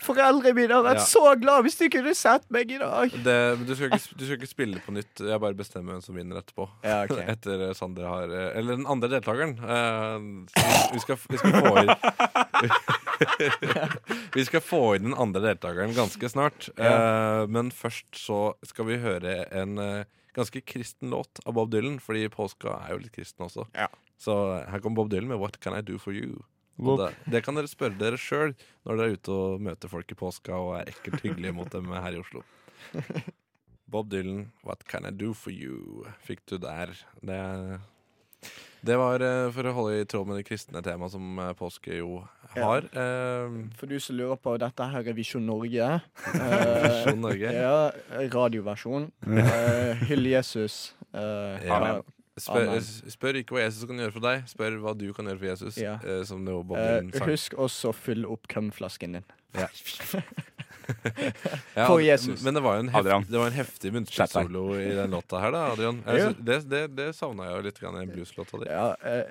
foreldrene mine har vært Ja. så glad hvis de kunne sett meg i dag. det, men du, skal ikke, du skal ikke spille på nytt. Jeg bare bestemmer hvem som vinner etterpå. Ja, ok. Etter eh, Sander har eh, Eller den andre deltakeren. Eh, vi, skal, vi skal få inn Vi skal få inn den andre deltakeren ganske snart. Eh, men først så skal vi høre en eh, ganske kristen låt av Bob Dylan, fordi påska er jo litt kristen også. Ja. Så her kommer Bob Dylan med 'What Can I Do For You'. Det, det kan dere spørre dere sjøl når dere er ute og møter folk i påska og er ekkelt hyggelige mot dem her i Oslo. Bob Dylan, 'What Can I Do For You' fikk du der. Det, det var eh, for å holde i tråd med det kristne temaet som eh, påske jo har. Eh, For du som lurer på, dette her er Visjon Norge. Visjon Norge. Ja, radioversjon. Uh, Hyll Jesus. Eh, Ja. ja. spør, Amen. spør ikke hva Jesus kan gjøre for deg, spør hva du kan gjøre for Jesus. Ja. husk også å fylle opp kømflasken din. Ja. Ja, For Jesus. Men det var jo en, hef, det var en heftig munnspillsolo i den låta her, da, Adrian. Jeg Ja. Det, det, det savna jeg jo litt i blueslåta di. Ja, eh,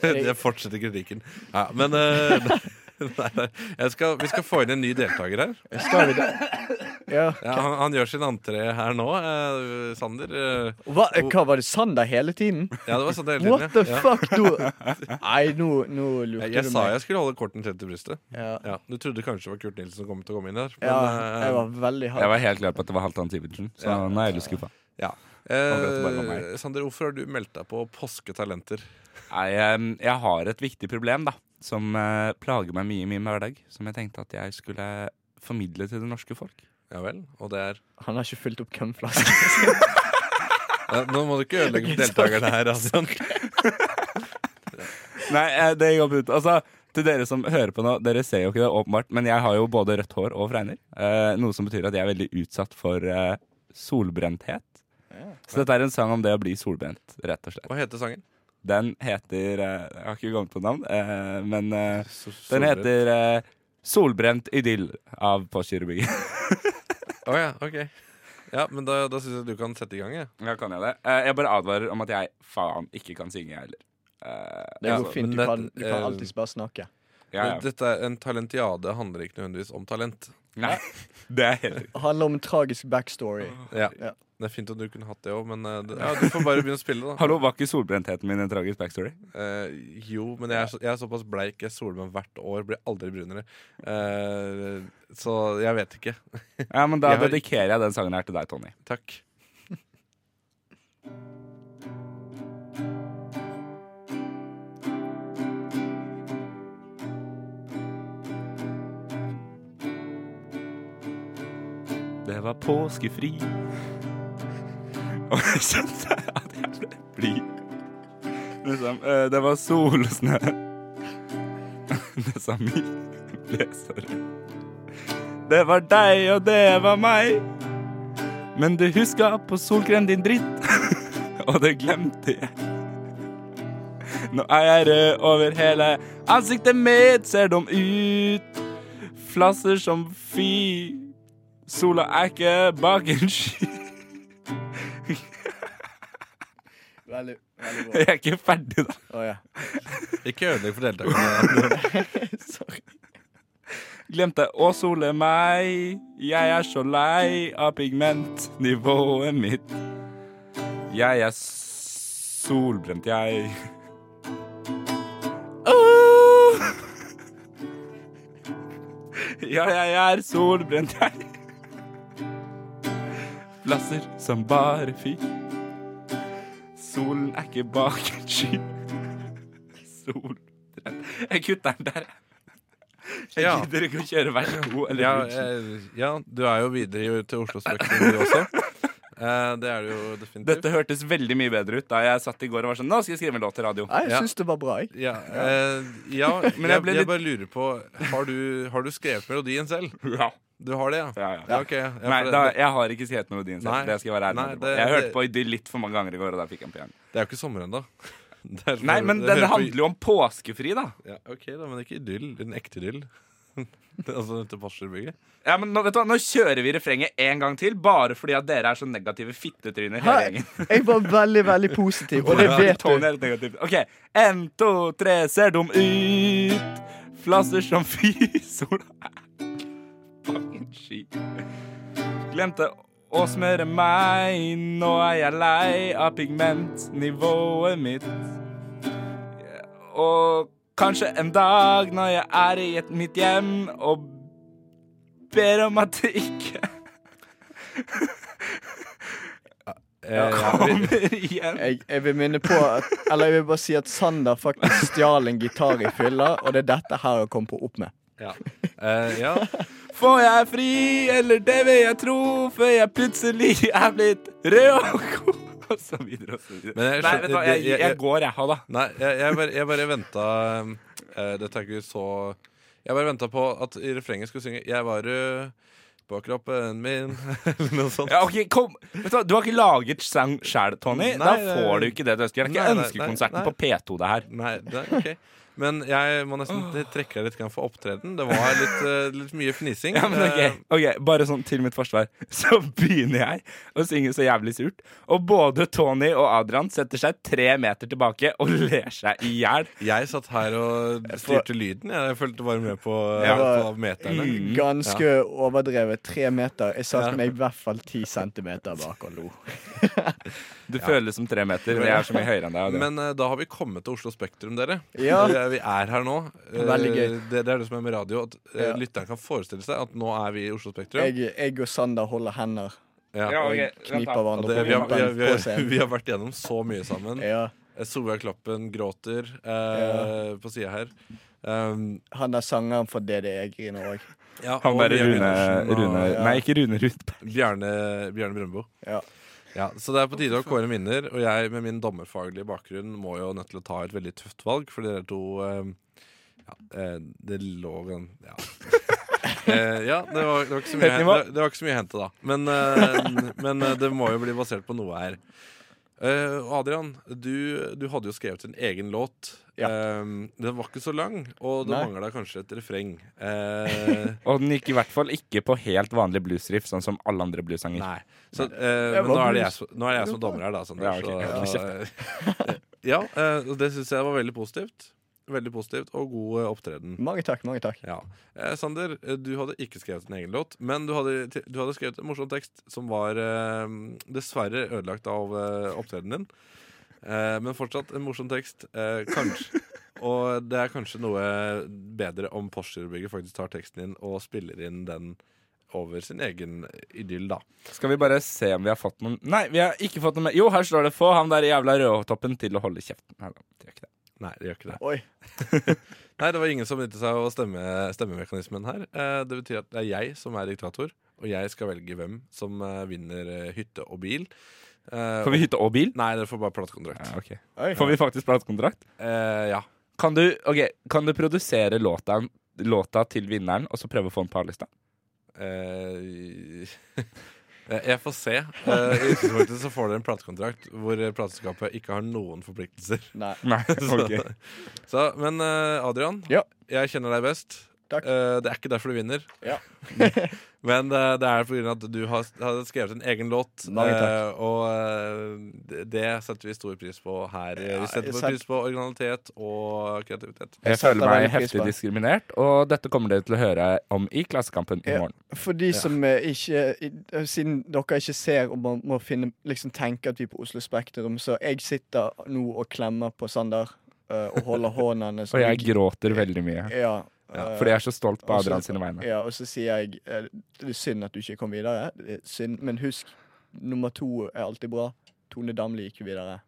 Det fortsetter kritikken. Ja, men eh, nei, nei. Jeg skal, Vi skal få inn en ny deltaker her. skal vi det? Ja. Ja, han, han gjør sin entré her nå. Eh, Sander. eh, Hva, hva var det Sander hele tiden? ja, det var Sander hele tiden. What the ja. fuck, du? Nei, nå, nå lurte Jeg, du jeg sa jeg skulle holde korten tett til brystet. Ja. Ja, Du trodde kanskje det var Kurt Nilsen som kom til å komme inn der. Men, ja, eh, jeg var veldig Jeg var helt klar på at det var Halvdan Sivertsen, så Ja. nå er jeg litt skuffa. ja. Eh. Sander, hvorfor har du meldt deg på Påsketalenter? Nei, em, jeg har et viktig problem, da. Som eh, plager meg mye i min hverdag. Som jeg tenkte at jeg skulle formidle til det norske folk. Ja vel. Og det er Han har ikke fylt opp kumflasken. ja, Nå må du ikke ødelegge for deltakerne her, altså. Nei, eh, det går ut. Altså, til dere som hører på nå, dere ser jo ikke det åpenbart, men jeg har jo både rødt hår og fregner. Eh, noe som betyr at jeg er veldig utsatt for eh, solbrenthet. Så dette er en sang om det å bli solbrent, rett og slett. Hva heter sangen? Den heter eh, Jeg har ikke kommet på navn, eh, men eh, den heter eh, 'Solbrent idyll' av Postgirobygget. Å ja, ok. Ja, men da, da syns jeg du kan sette i gang. Ja, kan jeg det? Eh, jeg bare advarer om at jeg faen ikke kan synge, jeg heller. Eh, Det ja, går fint. Du kan, du kan eh, alltids bare snakke. ja, ja. Dette er En talentiade handler ikke nødvendigvis om talent. Nei, det er helt riktig. Handler om en tragisk backstory. Ja. Ja. Det er fint om du kunne hatt det òg, men eh, det- ja, du får bare begynne å spille, da. Hallo, var ikke solbrentheten min en tragisk backstory? Uh, jo, men jeg er, så, jeg er såpass bleik. Jeg soler meg hvert år, blir aldri brunere. Uh, så jeg vet ikke. Ja, men Da Jeg har- dedikerer jeg den sangen her til deg, Tony. Takk. Det var påskefri. Og jeg kjente at jeg ble blid. Liksom, eh, det var sol og snø. Nesa mi ble. Det var deg, og det var meg. Men du huska på solkrem, din dritt. og det glemte jeg. Nå er jeg rød over hele ansiktet mitt, ser dum ut. Flasser som fy. Sola er ikke bak en sky. Veldig, veldig bra. Jeg er ikke ferdig, da. Oh, ja. Ikke ødelegg for deltakerne. Sorry. Glemte å sole meg. Jeg er så lei av pigmentnivået mitt. Jeg er solbrent, jeg. Åh! Ja, jeg er solbrent, jeg. Flasser som bare fy. Solen er ikke bak en sky. Sol Jeg kutter den der. Jeg Ja. gidder ikke å kjøre vers to eller Ja, eh, ja, du er jo videre i- til Oslo Spektrum, du også. Eh, det er du jo definitivt. Dette hørtes veldig mye bedre ut da jeg satt i går og var sånn Nå skal jeg skrive en låt til radio. Nei, jeg Ja. syns det var bra, jeg. Ja, eh, ja Men jeg jeg, ble jeg, litt- bare lurer på Har du, har du skrevet melodien selv? Ja. Du har det, ja? Ja, ja. Ja, okay. jeg, Nei, da, jeg har ikke skrevet melodien selv. Det skal jeg være ærlig Nei, det- Jeg hørte på Idyll litt for mange ganger i går, og da fikk jeg den på hjernen. det er jo ikke sommer ennå. Nei, men det den handler jo om påskefri, da. ja, Ok, da, men ikke idyll. En ekte idyll. altså til Porsgrunn-bygget. Ja, men nå, vet du hva, nå kjører vi refrenget en gang til, bare fordi at dere er så negative fittetryner. hele gjengen. Jeg var veldig, veldig positiv, og det vet du. OK. En, to, tre, ser dum ut. Flasser som fysol. Fucking shit. Glemte å smøre meg. Nå er jeg lei av pigmentnivået mitt. Og kanskje en dag når jeg er i et, mitt hjem og ber om at det ikke Jeg ja, kommer igjen. Jeg, jeg vil minne på at Eller jeg vil bare si at Sander faktisk stjal en gitar i fylla, og det er dette her han kom på opp med. Ja. Uh, ja. Får jeg fri, eller det vil jeg tro, før jeg plutselig er blitt rød og god, og så videre og så videre. Men jeg Nei, vet du jeg, jeg- jeg- går, jeg. Ha det. Nei, jeg, jeg, bare, jeg bare venta uh, Dette er ikke så Jeg bare venta på at i refrenget skulle synge 'Jeg var rød på kroppen min', eller noe sånt. Ja, okay, kom. Vet du, du har ikke laget sang sjæl, Tony. da får du ikke det du ønsker. Det er ikke nei, ønskekonserten nei, på P2, det her. Nei, det er ok. Men jeg må nesten trekke deg litt for opptreden. Det var litt, eh, litt mye fnising. Ja, okay. Eh, ok, Bare sånn til mitt forsvar, så begynner jeg å synge så jævlig surt. Og både Tony og Adrian setter seg tre meter tilbake og ler seg i hjel. Jeg satt her og styrte lyden. Jeg, følte bare med på, Ja. på meterne. Ganske Ganske overdrevet. Tre meter. Jeg satte Ja. meg i hvert fall ti centimeter bak og lo. Du føles som tre meter, men jeg er så mye høyere enn deg. Men uh, da har vi kommet til Oslo Spektrum, dere. Ja. Vi er her nå. Eh, Veldig gøy. Det, det er det som er med radio. At eh, Ja. lytteren kan forestille seg at nå er vi i Oslo Spektrum. Jeg, jeg og Sander holder hender Ja. Ja, og ok, vent kniper hverandre på vi, har, vi, har, vi, har, vi har vært gjennom så mye sammen. Ja. Eh, Solveig Kloppen gråter eh, på sida her. Um, Han er sangeren for DDE griner òg. ja, Han bare derre Rune, Rune ja. Nei, ikke Rune Rudberg. Bjarne, Bjarne Brøndbo. Ja. Ja, så det er på tide å kåre en vinner, og jeg med min dommerfaglige bakgrunn må jo nødt til å ta et veldig tøft valg, for dere to eh, ja, eh, Det lå en Ja. Eh, ja, det var, det, var ikke så mye, det, det var ikke så mye å hente, da. Men, eh, men det må jo bli basert på noe her. Eh, Adrian, du, du hadde jo skrevet en egen låt. Ja. Uh, den var ikke så lang, og det mangla kanskje et refreng. Uh, Og den gikk i hvert fall ikke på helt vanlig bluesriff, sånn som alle andre bluesanger. Nei. Så, eh, men nå er, det jeg, nå er det jeg som dommer her, da. Sånn, Ja, okay. så, ja, eh, det syns jeg var veldig positivt. Veldig positivt, og god eh, opptreden. Mange takk. mange takk Ja. Eh, Sander, eh, du hadde ikke skrevet en egen låt, men du hadde, du hadde skrevet en morsom tekst som var eh, dessverre ødelagt av eh, opptredenen din. Eh, men fortsatt en morsom tekst. Eh, kanskje. Og det er kanskje noe bedre om Porsgrunn-bygget faktisk tar teksten din og spiller inn den over sin egen idyll, da. Skal vi bare se om vi har fått noen Nei, vi har ikke fått noe mer. Jo, her står det 'få han der jævla rødtoppen til å holde kjeften'. Nei, da, det gjør ikke det. Nei, det gjør ikke det. Oi. Nei, det var ingen som benyttet seg av stemme, stemmemekanismen her. Eh, det betyr at det er jeg som er diktator, og jeg skal velge hvem som eh, vinner eh, hytte og bil. Eh, Får vi hytte og bil? Nei, dere får bare platekontrakt. Ja, okay. Får vi faktisk platekontrakt? Eh, ja. Kan du, okay, kan du produsere låta, låta til vinneren, og så prøve å få den på A-lista? Eh, jeg får se. Eh, I utgangspunktet så får dere en platekontrakt hvor plateselskapet ikke har noen forpliktelser. Nei. Nei, Så, så, men eh, Adrian, Ja. jeg kjenner deg best. Takk. Eh, det er ikke derfor du vinner. Ja. Men uh, det er fordi at du har, har skrevet en egen låt. Nei, takk. eh, og det, setter vi stor pris på her. Ja, vi setter pris på originalitet og kreativitet. Jeg jeg føler meg heftig diskriminert, og dette kommer dere til å høre om i Klassekampen i Ja. morgen. For de som ikke Siden dere ikke ser og må, må finne, liksom tenke at vi er på Oslo Spektrum, så jeg sitter nå og klemmer på Sander og holder hånden hennes Og jeg gråter veldig mye. Ja. Ja, eh, fordi jeg er så stolt på Adrian sine vegne. Ja, og så sier jeg eh, det er synd at du ikke kom videre. Er synd, men husk, nummer to er alltid bra. Tone Damli gikk videre.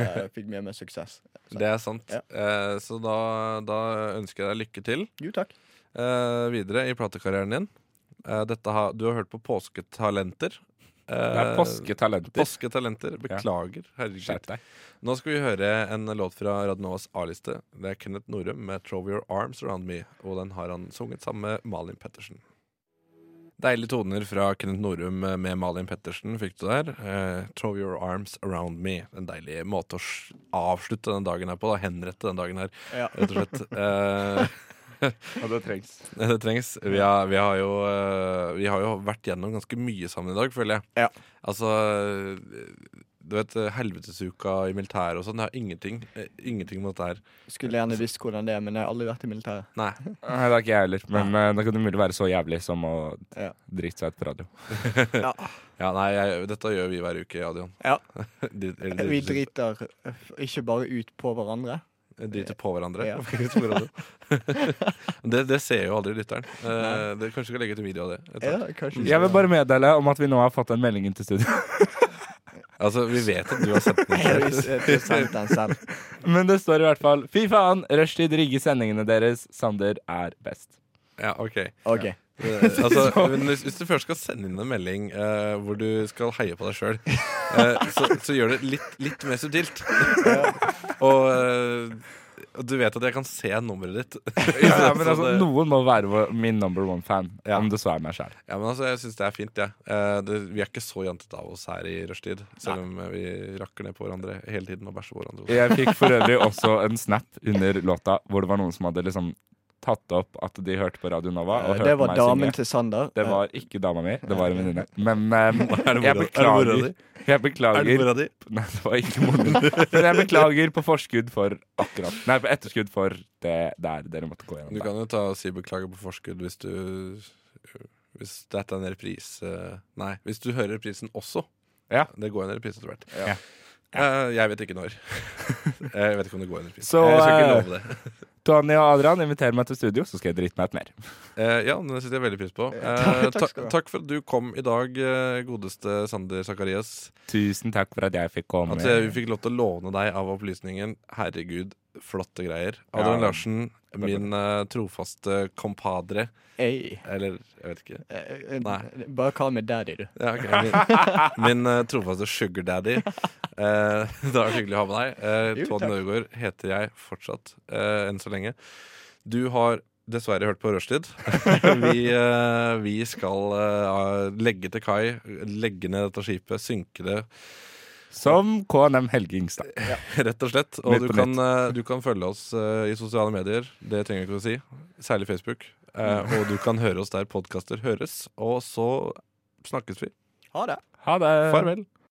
Eh, fikk mye mer suksess. Så, Det er sant. Ja. Eh, så da, da ønsker jeg deg lykke til jo, takk. eh, videre i platekarrieren din. Eh, har, du har hørt på Påsketalenter. Eh, Det er påsketalenter. Påsketalenter. Beklager. Herregud. Nå skal vi høre en låt fra Radnovas A-liste. Det er Kenneth Norum med 'Throw Your Arms Around Me'. Og den har han sunget sammen med Malin Pettersen. Deilige toner fra Kenneth Norum med Malin Pettersen fikk du der. Eh, 'Throw Your Arms Around Me'. En deilig måte å avslutte den dagen her på. da Henrette den dagen her, Ja. rett og slett. Eh, Og det trengs. Det trengs. Vi har, vi, har jo, eh, vi har jo vært gjennom ganske mye sammen i dag, føler jeg. Ja. Altså Du vet, helvetesuka i militæret og sånn. Det har ingenting, eh, ingenting mot det her. Skulle gjerne visst hvordan det er, men jeg har aldri vært i militæret. Nei. Nei, det er ikke jeg heller. Men eh, det kan umulig være så jævlig som å Ja. drite seg ut på radio. Ja. Ja, nei, jeg, dette gjør vi hver uke, Adrian. Ja. Vi driter eh, ikke bare ut på hverandre. Driter på hverandre. Ja. Det, det ser jo aldri lytteren. Uh, det, kanskje vi skal legge ut en video av det. Ja, Jeg vil bare meddele om at vi nå har fått en melding inn til studio. Altså, Vi vet at du har sendt den selv. Men det står i hvert fall Fy faen, rushtid rigger sendingene deres. Sander er best. Ja, OK. OK. Eh, altså, hvis, hvis du først skal sende inn en melding uh, hvor du skal heie på deg sjøl, så, så gjør det litt, litt mer subtilt. og, eh, du vet at jeg kan se nummeret ditt. Ja, men altså, Noen må være min number one fan, Ja. om det så er meg sjæl. Ja, men altså, jeg syns det er fint, jeg. Ja. vi er ikke så jantete av oss her i rushtid. Selv om eh, vi rakker ned på hverandre hele tiden og bæsjer på hverandre. Jeg fikk for øvrig også en snap under låta hvor det var noen som hadde liksom tatt opp at de hørte på Radio Nova. Og Eh, hørte Det var meg damen synge. til Sander. Det var ikke dama mi, det var en venninne. Men eh, mora- jeg er beklager. Jeg beklager. Er det mora di? Nei, det var ikke mora min. Men jeg beklager på forskudd for akkurat Nei, på etterskudd for det der dere måtte gå Du kan jo ta og si beklager på forskudd hvis du Hvis dette er en reprise Nei, hvis du hører reprisen også. Ja. Det går en reprise etter hvert. Ja. Ja. jeg vet ikke når. jeg vet ikke om det går en reprise. Så, jeg skal ikke eh, love det. Tony og Adrian inviterer meg til studio, så skal jeg drite meg ut mer. Eh, ja, det setter jeg veldig pris på. Eh, takk ta takk for at du kom i dag, eh, godeste Sander Sakarias. Tusen takk for at jeg fikk komme. At vi fikk lov til å låne deg av opplysningen. Herregud, flotte greier. Adrian Ja. Larsen, min uh, trofaste compadre. Ei. Eller, jeg vet ikke. Eh, eh, Nei. Bare kall meg daddy, du. Ja, okay. Min, min uh, trofaste sugar daddy. Eh, det var hyggelig å ha med deg. Uh, Jo, Tony heter jeg fortsatt, enn så lenge. Du har dessverre hørt på Rushtid. vi, vi skal legge til kai, legge ned dette skipet, synke det, Som KNM Helge Ingstad. rett og slett. Og du kan, eh, du kan følge oss eh, i sosiale medier. Det trenger jeg ikke å si. Særlig Facebook. Eh, og du kan høre oss der podkaster høres. Og så snakkes vi. Ha det. Ha det. Farvel.